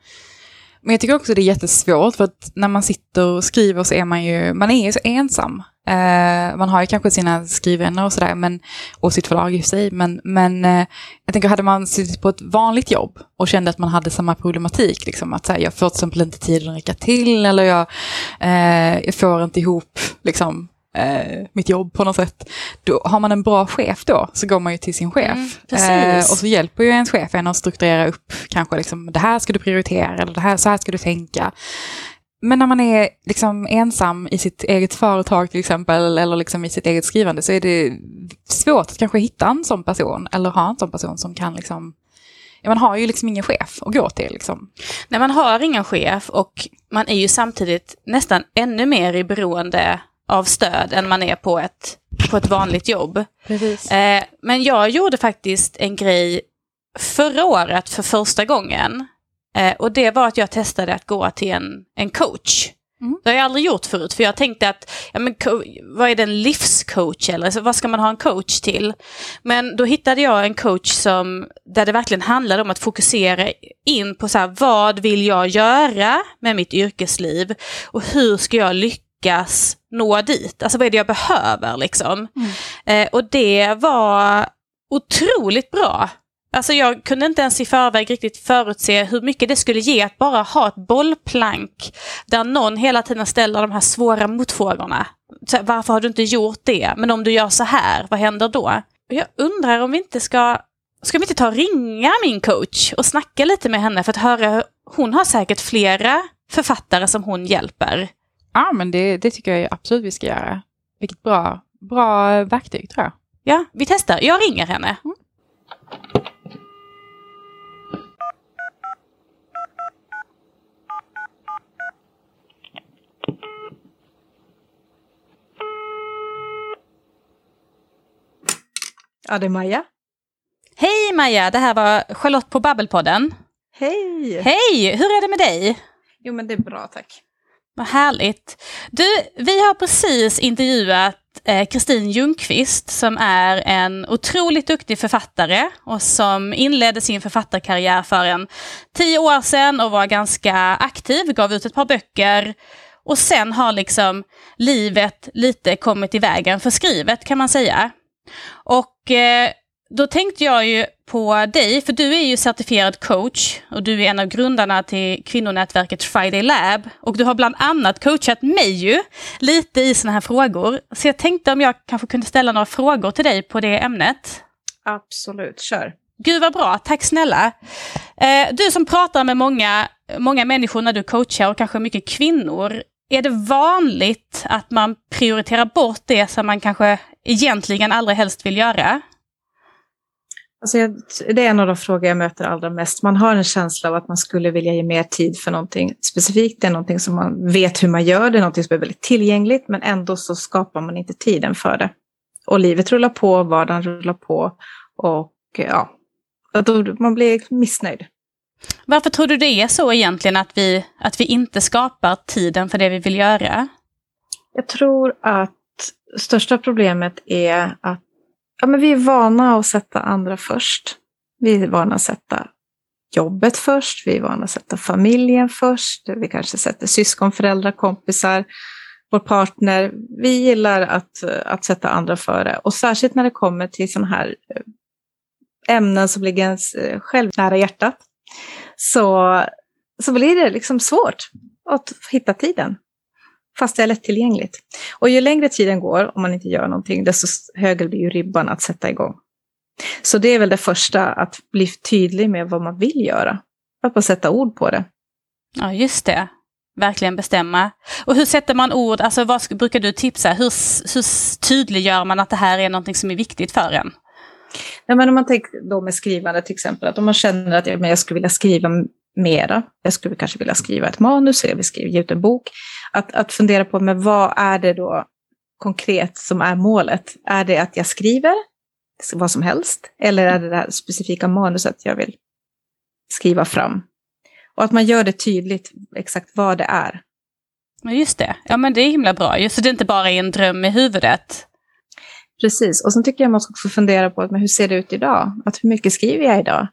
Men jag tycker också det är jättesvårt för att när man sitter och skriver så är man ju, man är ju så ensam. Uh, man har ju kanske sina skrivvänner och sådär, men, och sitt förlag i sig, men, men uh, jag tänker hade man suttit på ett vanligt jobb och kände att man hade samma problematik, liksom, att här, jag får till exempel inte tiden att räcka till eller jag, uh, jag får inte ihop liksom, eh, mitt jobb på något sätt. Då har man en bra chef då så går man ju till sin chef. Mm, eh, och så hjälper ju ens chef en att strukturera upp kanske liksom det här ska du prioritera eller det här, så här ska du tänka. Men när man är liksom ensam i sitt eget företag till exempel eller liksom i sitt eget skrivande så är det svårt att kanske hitta en sån person eller ha en sån person som kan liksom man har ju liksom ingen chef att gå till. Liksom. Nej, man har ingen chef och man är ju samtidigt nästan ännu mer i beroende av stöd än man är på ett, på ett vanligt jobb. Eh, men jag gjorde faktiskt en grej förra året för första gången. Eh, och det var att jag testade att gå till en, en coach. Mm. Det har jag aldrig gjort förut, för jag tänkte att, ja, men, vad är det, en livscoach eller så, vad ska man ha en coach till? Men då hittade jag en coach som, där det verkligen handlade om att fokusera in på så här, vad vill jag göra med mitt yrkesliv och hur ska jag lyckas lyckas nå dit? Alltså vad är det jag behöver liksom? Mm. Eh, och det var otroligt bra. Alltså jag kunde inte ens i förväg riktigt förutse hur mycket det skulle ge att bara ha ett bollplank där någon hela tiden ställer de här svåra motfrågorna. Varför har du inte gjort det? Men om du gör så här, vad händer då? Jag undrar om vi inte ska Ska vi inte ta och ringa min coach och snacka lite med henne för att höra, hon har säkert flera författare som hon hjälper. Ja, men det, det tycker jag absolut vi ska göra. Vilket bra, bra verktyg tror jag. Ja, vi testar. Jag ringer henne. Mm. Ja, det är Maja. Hej Maja, det här var Charlotte på Babbelpodden. Hej! Hej, hur är det med dig? Jo men det är bra tack. Vad härligt. Du, vi har precis intervjuat eh, Kristin eh, Ljungqvist som är en otroligt duktig författare och som inledde sin författarkarriär för en tio år sedan och var ganska aktiv, gav ut ett par böcker Och sen har liksom livet lite kommit i vägen för skrivet kan man säga. Och eh, då tänkte jag ju på dig, för du är ju certifierad coach och du är en av grundarna till kvinnonätverket Friday Lab. Och du har bland annat coachat mig ju lite i sådana här frågor. Så jag tänkte om jag kanske kunde ställa några frågor till dig på det ämnet. Absolut, kör. Gud vad bra, tack snälla. Eh, du som pratar med många, många människor när du coachar och kanske mycket kvinnor. Är det vanligt att man prioriterar bort det som man kanske egentligen allra helst vill göra? Alltså det är en av de frågor jag möter allra mest. Man har en känsla av att man skulle vilja ge mer tid för någonting specifikt. Det är någonting som man vet hur man gör, det är någonting som är väldigt tillgängligt, men ändå så skapar man inte tiden för det. Och livet rullar på, vardagen rullar på och ja, man blir missnöjd. Varför tror du det är så egentligen att vi, att vi inte skapar tiden för det vi vill göra? Jag tror att största problemet är att ja, men vi är vana att sätta andra först. Vi är vana att sätta jobbet först, vi är vana att sätta familjen först, vi kanske sätter syskon, föräldrar, kompisar, vår partner. Vi gillar att, att sätta andra före och särskilt när det kommer till sådana här eh, ämnen som ligger ens eh, själv nära hjärtat så, så blir det liksom svårt att hitta tiden fast det är lättillgängligt. Och ju längre tiden går, om man inte gör någonting, desto högre blir ju ribban att sätta igång. Så det är väl det första, att bli tydlig med vad man vill göra. Att bara sätta ord på det. Ja, just det. Verkligen bestämma. Och hur sätter man ord, alltså vad brukar du tipsa? Hur, hur tydliggör man att det här är någonting som är viktigt för en? Ja, men om man tänker då med skrivande till exempel, att om man känner att jag, men jag skulle vilja skriva mera, jag skulle kanske vilja skriva ett manus, vill skriva, ut en bok, att, att fundera på men vad är det då konkret som är målet? Är det att jag skriver vad som helst? Eller är det det här specifika manuset jag vill skriva fram? Och att man gör det tydligt exakt vad det är. Ja, just det. Ja, men det är himla bra. Just så det inte bara är en dröm i huvudet. Precis. Och sen tycker jag man ska få fundera på men hur ser det ut idag? Att hur mycket skriver jag idag?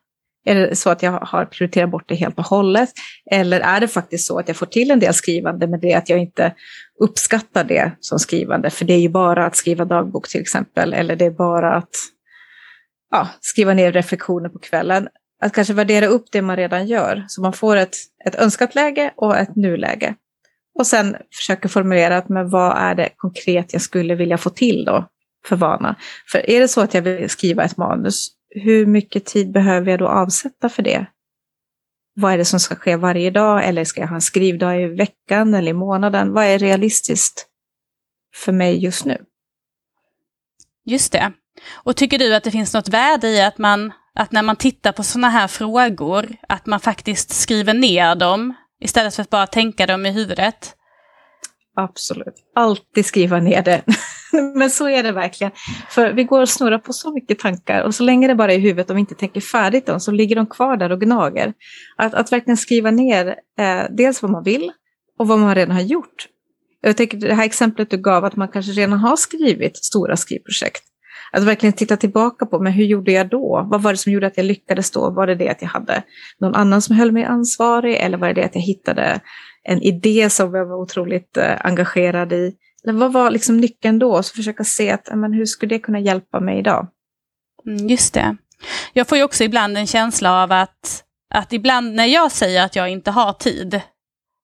Är det så att jag har prioriterat bort det helt och hållet? Eller är det faktiskt så att jag får till en del skrivande med det att jag inte uppskattar det som skrivande? För det är ju bara att skriva dagbok till exempel, eller det är bara att ja, skriva ner reflektioner på kvällen. Att kanske värdera upp det man redan gör, så man får ett, ett önskat läge och ett nuläge. Och sen försöka formulera att men vad är det konkret jag skulle vilja få till då för vana? För är det så att jag vill skriva ett manus hur mycket tid behöver jag då avsätta för det? Vad är det som ska ske varje dag? Eller ska jag ha en skrivdag i veckan eller i månaden? Vad är realistiskt för mig just nu? Just det. Och tycker du att det finns något värde i att man, att när man tittar på sådana här frågor, att man faktiskt skriver ner dem istället för att bara tänka dem i huvudet? Absolut. Alltid skriva ner det. Men så är det verkligen. För vi går och snurrar på så mycket tankar och så länge det bara är i huvudet och vi inte tänker färdigt dem så ligger de kvar där och gnager. Att, att verkligen skriva ner eh, dels vad man vill och vad man redan har gjort. Jag tänker det här exemplet du gav att man kanske redan har skrivit stora skrivprojekt. Att verkligen titta tillbaka på, men hur gjorde jag då? Vad var det som gjorde att jag lyckades då? Var det det att jag hade någon annan som höll mig ansvarig? Eller var det det att jag hittade en idé som jag var otroligt eh, engagerad i? Vad var liksom nyckeln då? Så försöka se att, men hur skulle det kunna hjälpa mig idag? Mm, just det. Jag får ju också ibland en känsla av att, att ibland när jag säger att jag inte har tid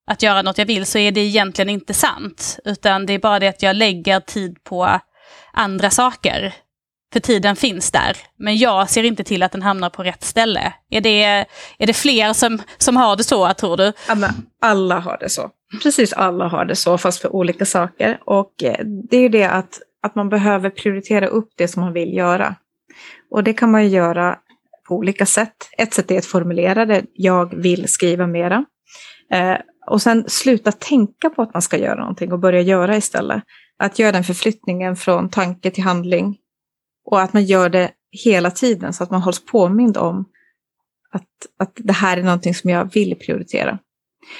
att göra något jag vill så är det egentligen inte sant. Utan det är bara det att jag lägger tid på andra saker. För tiden finns där. Men jag ser inte till att den hamnar på rätt ställe. Är det, är det fler som, som har det så, tror du? Ja, men alla har det så. Precis alla har det så, fast för olika saker. Och eh, det är ju det att, att man behöver prioritera upp det som man vill göra. Och det kan man ju göra på olika sätt. Ett sätt är att formulera det, jag vill skriva mera. Eh, och sen sluta tänka på att man ska göra någonting och börja göra istället. Att göra den förflyttningen från tanke till handling. Och att man gör det hela tiden så att man hålls påmind om att, att det här är någonting som jag vill prioritera.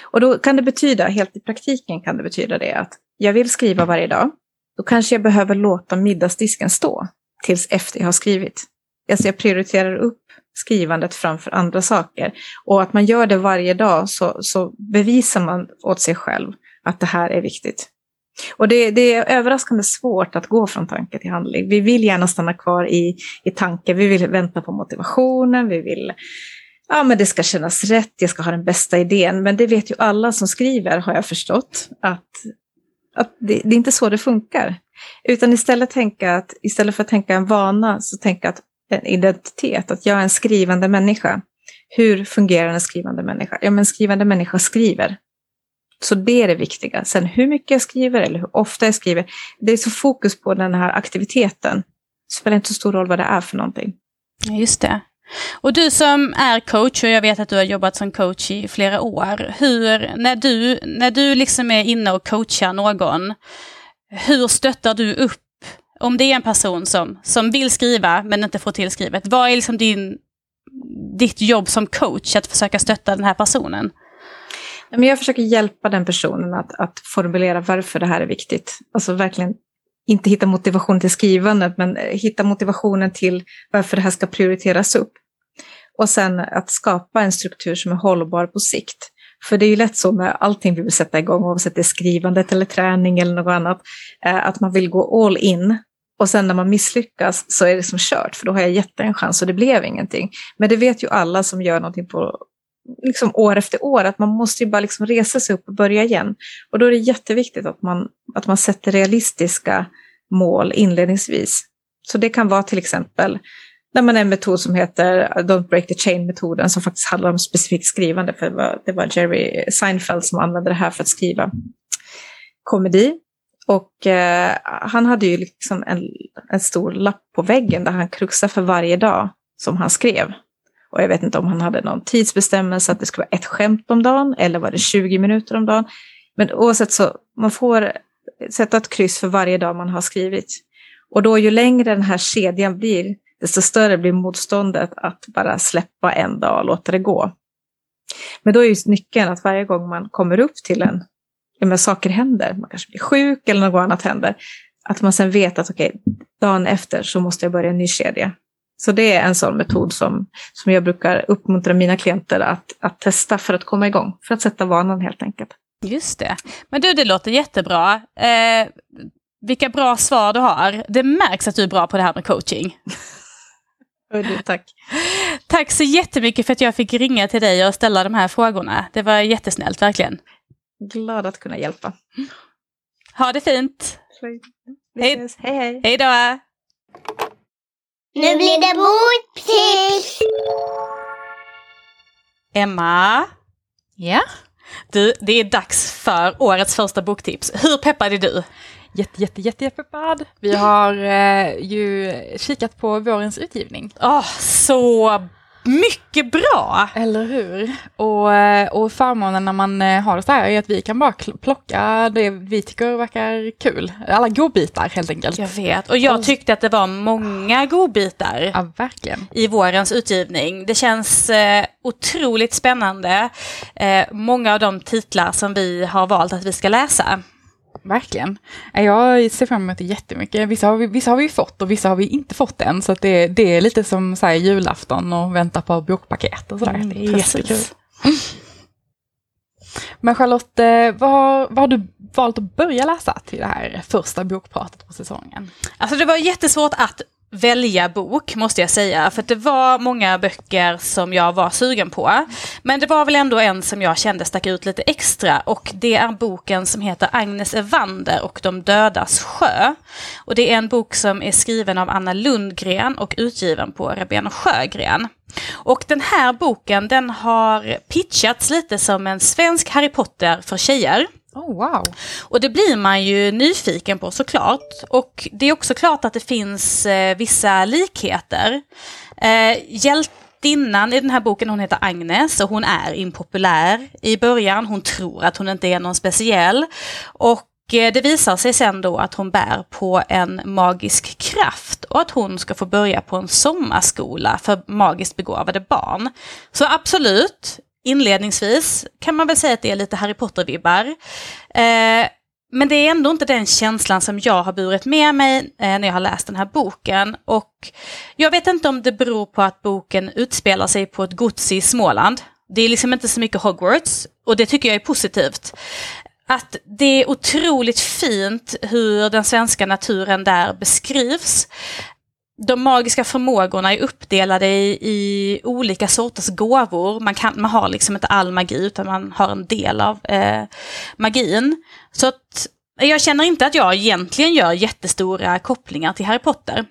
Och då kan det betyda, helt i praktiken kan det betyda det att jag vill skriva varje dag. Då kanske jag behöver låta middagsdisken stå tills efter jag har skrivit. Alltså jag prioriterar upp skrivandet framför andra saker. Och att man gör det varje dag så, så bevisar man åt sig själv att det här är viktigt. Och det, det, är överraskande svårt att gå från tanke till handling. Vi vill gärna stanna kvar i, i tanken, vi vill vänta på motivationen, vi vill ja men det ska kännas rätt, jag ska ha den bästa idén. Men det vet ju alla som skriver, har jag förstått, att, att det, det är inte så det funkar. Utan istället, tänka att, istället för att tänka en vana, så tänka att en identitet, att jag är en skrivande människa. Hur fungerar en skrivande människa? Ja, men en skrivande människa skriver. Så det är det viktiga. Sen hur mycket jag skriver eller hur ofta jag skriver, det är så fokus på den här aktiviteten. Det spelar inte så stor roll vad det är för någonting. Ja, just det. Och du som är coach, och jag vet att du har jobbat som coach i flera år. Hur, när du, när du liksom är inne och coachar någon, hur stöttar du upp om det är en person som, som vill skriva men inte får till skrivet? Vad är liksom din, ditt jobb som coach att försöka stötta den här personen? Men jag försöker hjälpa den personen att, att formulera varför det här är viktigt. Alltså verkligen inte hitta motivation till skrivandet, men hitta motivationen till varför det här ska prioriteras upp. Och sen att skapa en struktur som är hållbar på sikt. För det är ju lätt så med allting vi vill sätta igång, oavsett det är skrivandet eller träning eller något annat, eh, att man vill gå all in. Och sen när man misslyckas så är det som kört, för då har jag gett en chans och det blev ingenting. Men det vet ju alla som gör någonting på liksom år efter år, att man måste ju bara liksom resa sig upp och börja igen. Och då är det jätteviktigt att man, att man sätter realistiska mål inledningsvis. Så det kan vara till exempel när man är en metod som heter Don't Break the Chain-metoden som faktiskt handlar om specifikt skrivande. För det var, det var Jerry Seinfeld som använde det här för att skriva komedi. Och eh, han hade ju liksom en, en stor lapp på väggen där han kruxade för varje dag som han skrev. Och jag vet inte om han hade någon tidsbestämmelse att det skulle vara ett skämt om dagen eller var det 20 minuter om dagen. Men oavsett så, man får sätta ett kryss för varje dag man har skrivit. Och då ju längre den här kedjan blir, desto större blir motståndet att bara släppa en dag och låta det gå. Men då är just nyckeln att varje gång man kommer upp till en, ja, saker händer, man kanske blir sjuk eller något annat händer, att man sen vet att okej, okay, dagen efter så måste jag börja en ny kedja. Så det är en sån metod som, som jag brukar uppmuntra mina klienter att, att testa för att komma igång, för att sätta vanan helt enkelt. Just det. Men du, det låter jättebra. Eh, vilka bra svar du har. Det märks att du är bra på det här med coaching. tack. Tack så jättemycket för att jag fick ringa till dig och ställa de här frågorna. Det var jättesnällt, verkligen. Glad att kunna hjälpa. Ha det fint. Hej. hej, hej. Hej då. Nu blir det boktips! Emma? Ja? Du, det är dags för årets första boktips. Hur peppad är du? Jätte, jätte, jätte, jättepeppad. Vi har eh, ju kikat på vårens utgivning. Oh, så mycket bra! Eller hur? Och, eh, och förmånen när man eh, har det så här är att vi kan bara plocka det vi tycker verkar kul. Alla godbitar helt enkelt. Jag vet, och jag tyckte att det var många godbitar ja, verkligen. i vårens utgivning. Det känns eh, otroligt spännande. Eh, många av de titlar som vi har valt att vi ska läsa. Verkligen. Jag ser fram emot det jättemycket. Vissa har vi, vissa har vi fått och vissa har vi inte fått än. Så det, det är lite som så här, julafton och vänta på bokpaket och sådär. Mm, det är jättekul. Men Charlotte, vad, vad har du valt att börja läsa till det här första bokpratet på säsongen? Alltså det var jättesvårt att välja bok, måste jag säga. För det var många böcker som jag var sugen på. Men det var väl ändå en som jag kände stack ut lite extra. Och det är boken som heter Agnes Evander och de dödas sjö. Och det är en bok som är skriven av Anna Lundgren och utgiven på Rabén och Sjögren. Och den här boken den har pitchats lite som en svensk Harry Potter för tjejer. Oh, wow. Och det blir man ju nyfiken på såklart. Och det är också klart att det finns eh, vissa likheter. Eh, hjältinnan i den här boken hon heter Agnes och hon är impopulär i början. Hon tror att hon inte är någon speciell. Och eh, det visar sig sen då att hon bär på en magisk kraft och att hon ska få börja på en sommarskola för magiskt begåvade barn. Så absolut, inledningsvis kan man väl säga att det är lite Harry Potter-vibbar. Eh, men det är ändå inte den känslan som jag har burit med mig eh, när jag har läst den här boken. Och jag vet inte om det beror på att boken utspelar sig på ett gods i Småland. Det är liksom inte så mycket Hogwarts och det tycker jag är positivt. att det är otroligt fint hur den svenska naturen där beskrivs. De magiska förmågorna är uppdelade i, i olika sorters gåvor. Man, kan, man har liksom inte all magi utan man har en del av eh, magin. Så att jag känner inte att jag egentligen gör jättestora kopplingar till Harry Potter.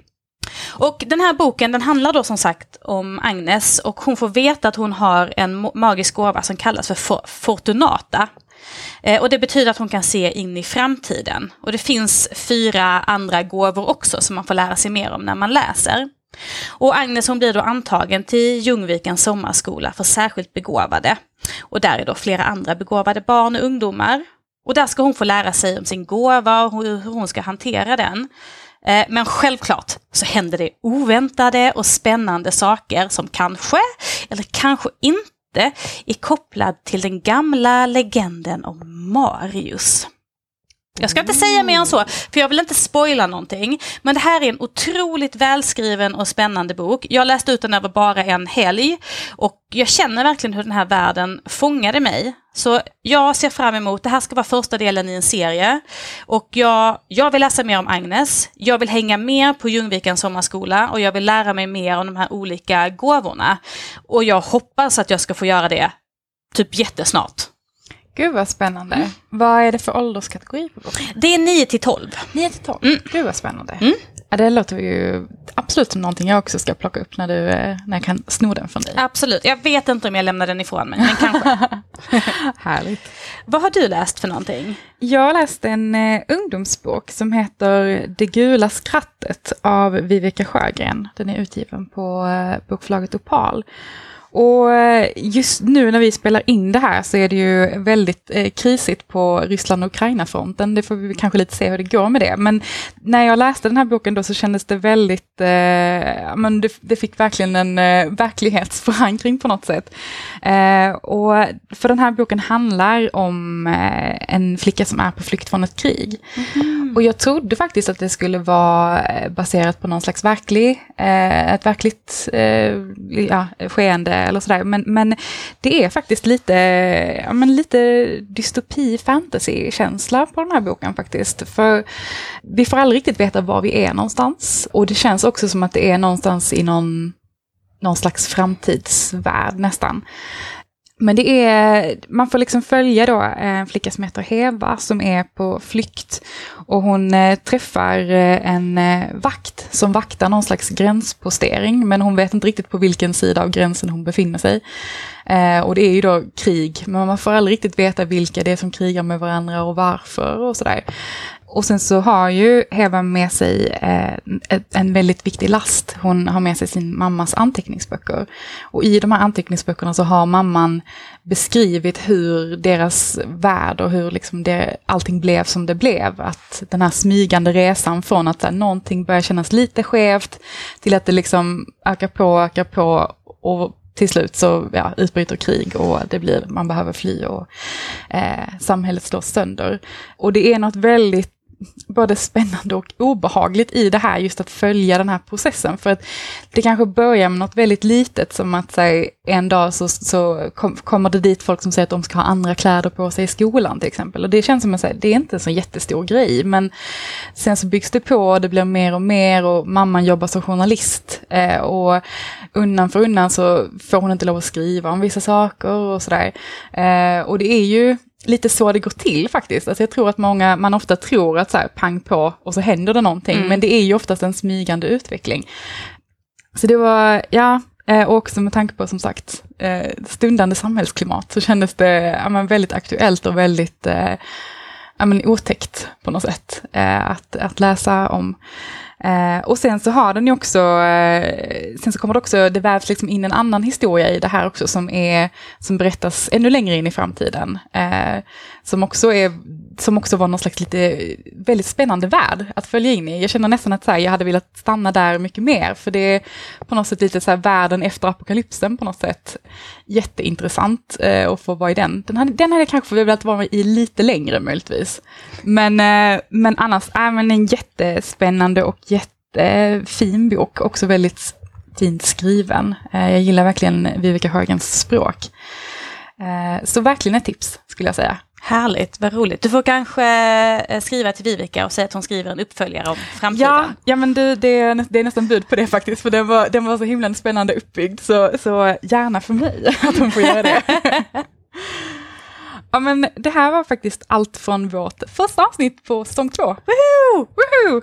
Och den här boken den handlar då som sagt om Agnes och hon får veta att hon har en magisk gåva som kallas för Fortunata. Eh, och det betyder att hon kan se in i framtiden. Och det finns fyra andra gåvor också som man får lära sig mer om när man läser. Och Agnes hon blir då antagen till Ljungvikens sommarskola för särskilt begåvade. Och där är då flera andra begåvade barn och ungdomar. Och där ska hon få lära sig om sin gåva och hur hon ska hantera den. Eh, men självklart så händer det oväntade och spännande saker som kanske, eller kanske inte, är kopplad till den gamla legenden om Marius. Jag ska inte säga mer än så, för jag vill inte spoila någonting. Men det här är en otroligt välskriven och spännande bok. Jag läste ut den över bara en helg och jag känner verkligen hur den här världen fångade mig. Så jag ser fram emot, det här ska vara första delen i en serie. Och jag, jag vill läsa mer om Agnes, jag vill hänga mer på Ljungvikens sommarskola och jag vill lära mig mer om de här olika gåvorna. Och jag hoppas att jag ska få göra det typ jättesnart. Gud vad spännande. Mm. Vad är det för ålderskategori på boken? Det är 9 till 12. 9 till 12, mm. gud vad spännande. Mm. Ja, det låter ju absolut som någonting jag också ska plocka upp när, du, eh, när jag kan sno den från dig. Absolut, jag vet inte om jag lämnar den ifrån mig, men kanske. Härligt. Vad har du läst för någonting? Jag har läst en uh, ungdomsbok som heter Det gula skrattet av Vivica Sjögren. Den är utgiven på uh, bokförlaget Opal. Och eh, just nu när vi spelar in det här så är det ju väldigt eh, krisigt på Ryssland och Ukraina-fronten. Det får vi kanske lite se hur det går med det. Men när jag läste den här boken då så kändes det väldigt, eh, men det, det, fick verkligen en eh, verklighetsförankring på något sätt. Eh, och för den här boken handlar om eh, en flicka som är på flykt från ett krig. Mm. Och jag trodde faktiskt att det skulle vara eh, baserat på någon slags verklig, ett verkligt ja, skeende eller sådär. Men, men det är faktiskt lite, ja, men lite dystopi, fantasy-känsla på den här boken faktiskt. För vi får aldrig riktigt veta var vi är någonstans. Och det känns också som att det är någonstans i någon, någon slags framtidsvärld nästan. Men det är, man får liksom följa då eh, en flicka som heter Heva som är på flykt. Och hon eh, träffar eh, en eh, vakt som vaktar någon slags gränspostering. Men hon vet inte riktigt på vilken sida av gränsen hon befinner sig. och det är ju då krig, men man får aldrig riktigt veta vilka det är som krigar med varandra och varför och sådär. Och sen så har ju Heva med sig eh, en väldigt viktig last. Hon har med sig sin mammas anteckningsböcker. Och i de här anteckningsböckerna så har mamman beskrivit hur deras värld och hur liksom det, allting blev som det blev. Att den här smygande resan från att här, någonting börjar kännas lite skevt till att det liksom ökar på, ökar på och till slut så ja, utbryter krig och det blir, man behöver fly och eh, samhället slås sönder. Och det är något väldigt både spännande och obehagligt i det här, just att följa den här processen. För att det kanske börjar med något väldigt litet, som att här, en dag så, så kom, kommer det dit folk som säger att de ska ha andra kläder på sig i skolan till exempel. Och det känns som att här, det är inte en så jättestor grej, men sen så byggs det på och det blir mer och mer och mamman jobbar som journalist. Eh, och undan för undan så får hon inte lov att skriva om vissa saker och sådär. Eh, och det är ju lite så det går till faktiskt. Alltså jag tror att många, man ofta tror att så här, pang på och så händer det någonting, mm. men det är ju oftast en smygande utveckling. Så det var, ja, eh, och också med tanke på som sagt eh, stundande samhällsklimat så kändes det ja, men väldigt aktuellt och väldigt eh, ja, men otäckt på något sätt att, att läsa om. Eh, och sen så har den ju också, eh, sen så kommer det också, det vävs liksom in en annan historia i det här också som är, som berättas ännu längre in i framtiden. Eh, som också är, som också var någon slags lite, väldigt spännande värld att följa in i. Jag känner nästan att så här, jag hade velat stanna där mycket mer, för det är på något sätt lite så här världen efter apokalypsen på något sätt. Jätteintressant eh, att få vara i den. Den hade, den hade jag kanske velat vara i lite längre möjligtvis. Men, eh, men annars, äh, men en jättespännande och jättefin bok, också väldigt fint skriven. Eh, jag gillar verkligen Viveka Högens språk. Eh, så verkligen ett tips skulle jag säga. Härligt, vad roligt. Du får kanske eh, skriva till Vivica och säga att hon skriver en uppföljare om framtiden. Ja, ja men du, det, är, det är nästan bud på det faktiskt, för den var, den var så himla spännande uppbyggd, så, så gärna för mig att hon får göra det. ja men det här var faktiskt allt från vårt första avsnitt på säsong två. Woho! Woho!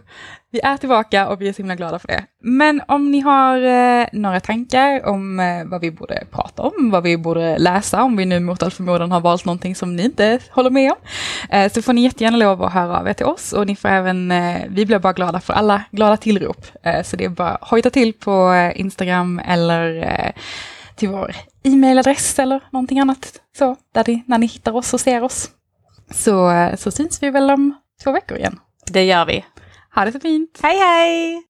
Vi är tillbaka och vi är så himla glada för det. Men om ni har eh, några tankar om eh, vad vi borde prata om, vad vi borde läsa, om vi nu mot all förmodan har valt någonting som ni inte håller med om, eh, så får ni jättegärna lov att höra av er till oss och ni får även, eh, vi blir bara glada för alla glada tillrop. Eh, så det är bara att hojta till på eh, Instagram eller eh, till vår e-mailadress eller någonting annat så, där ni, när ni hittar oss och ser oss. Så, eh, så syns vi väl om två veckor igen. Det gör vi. Ha det så fint! Hej hej!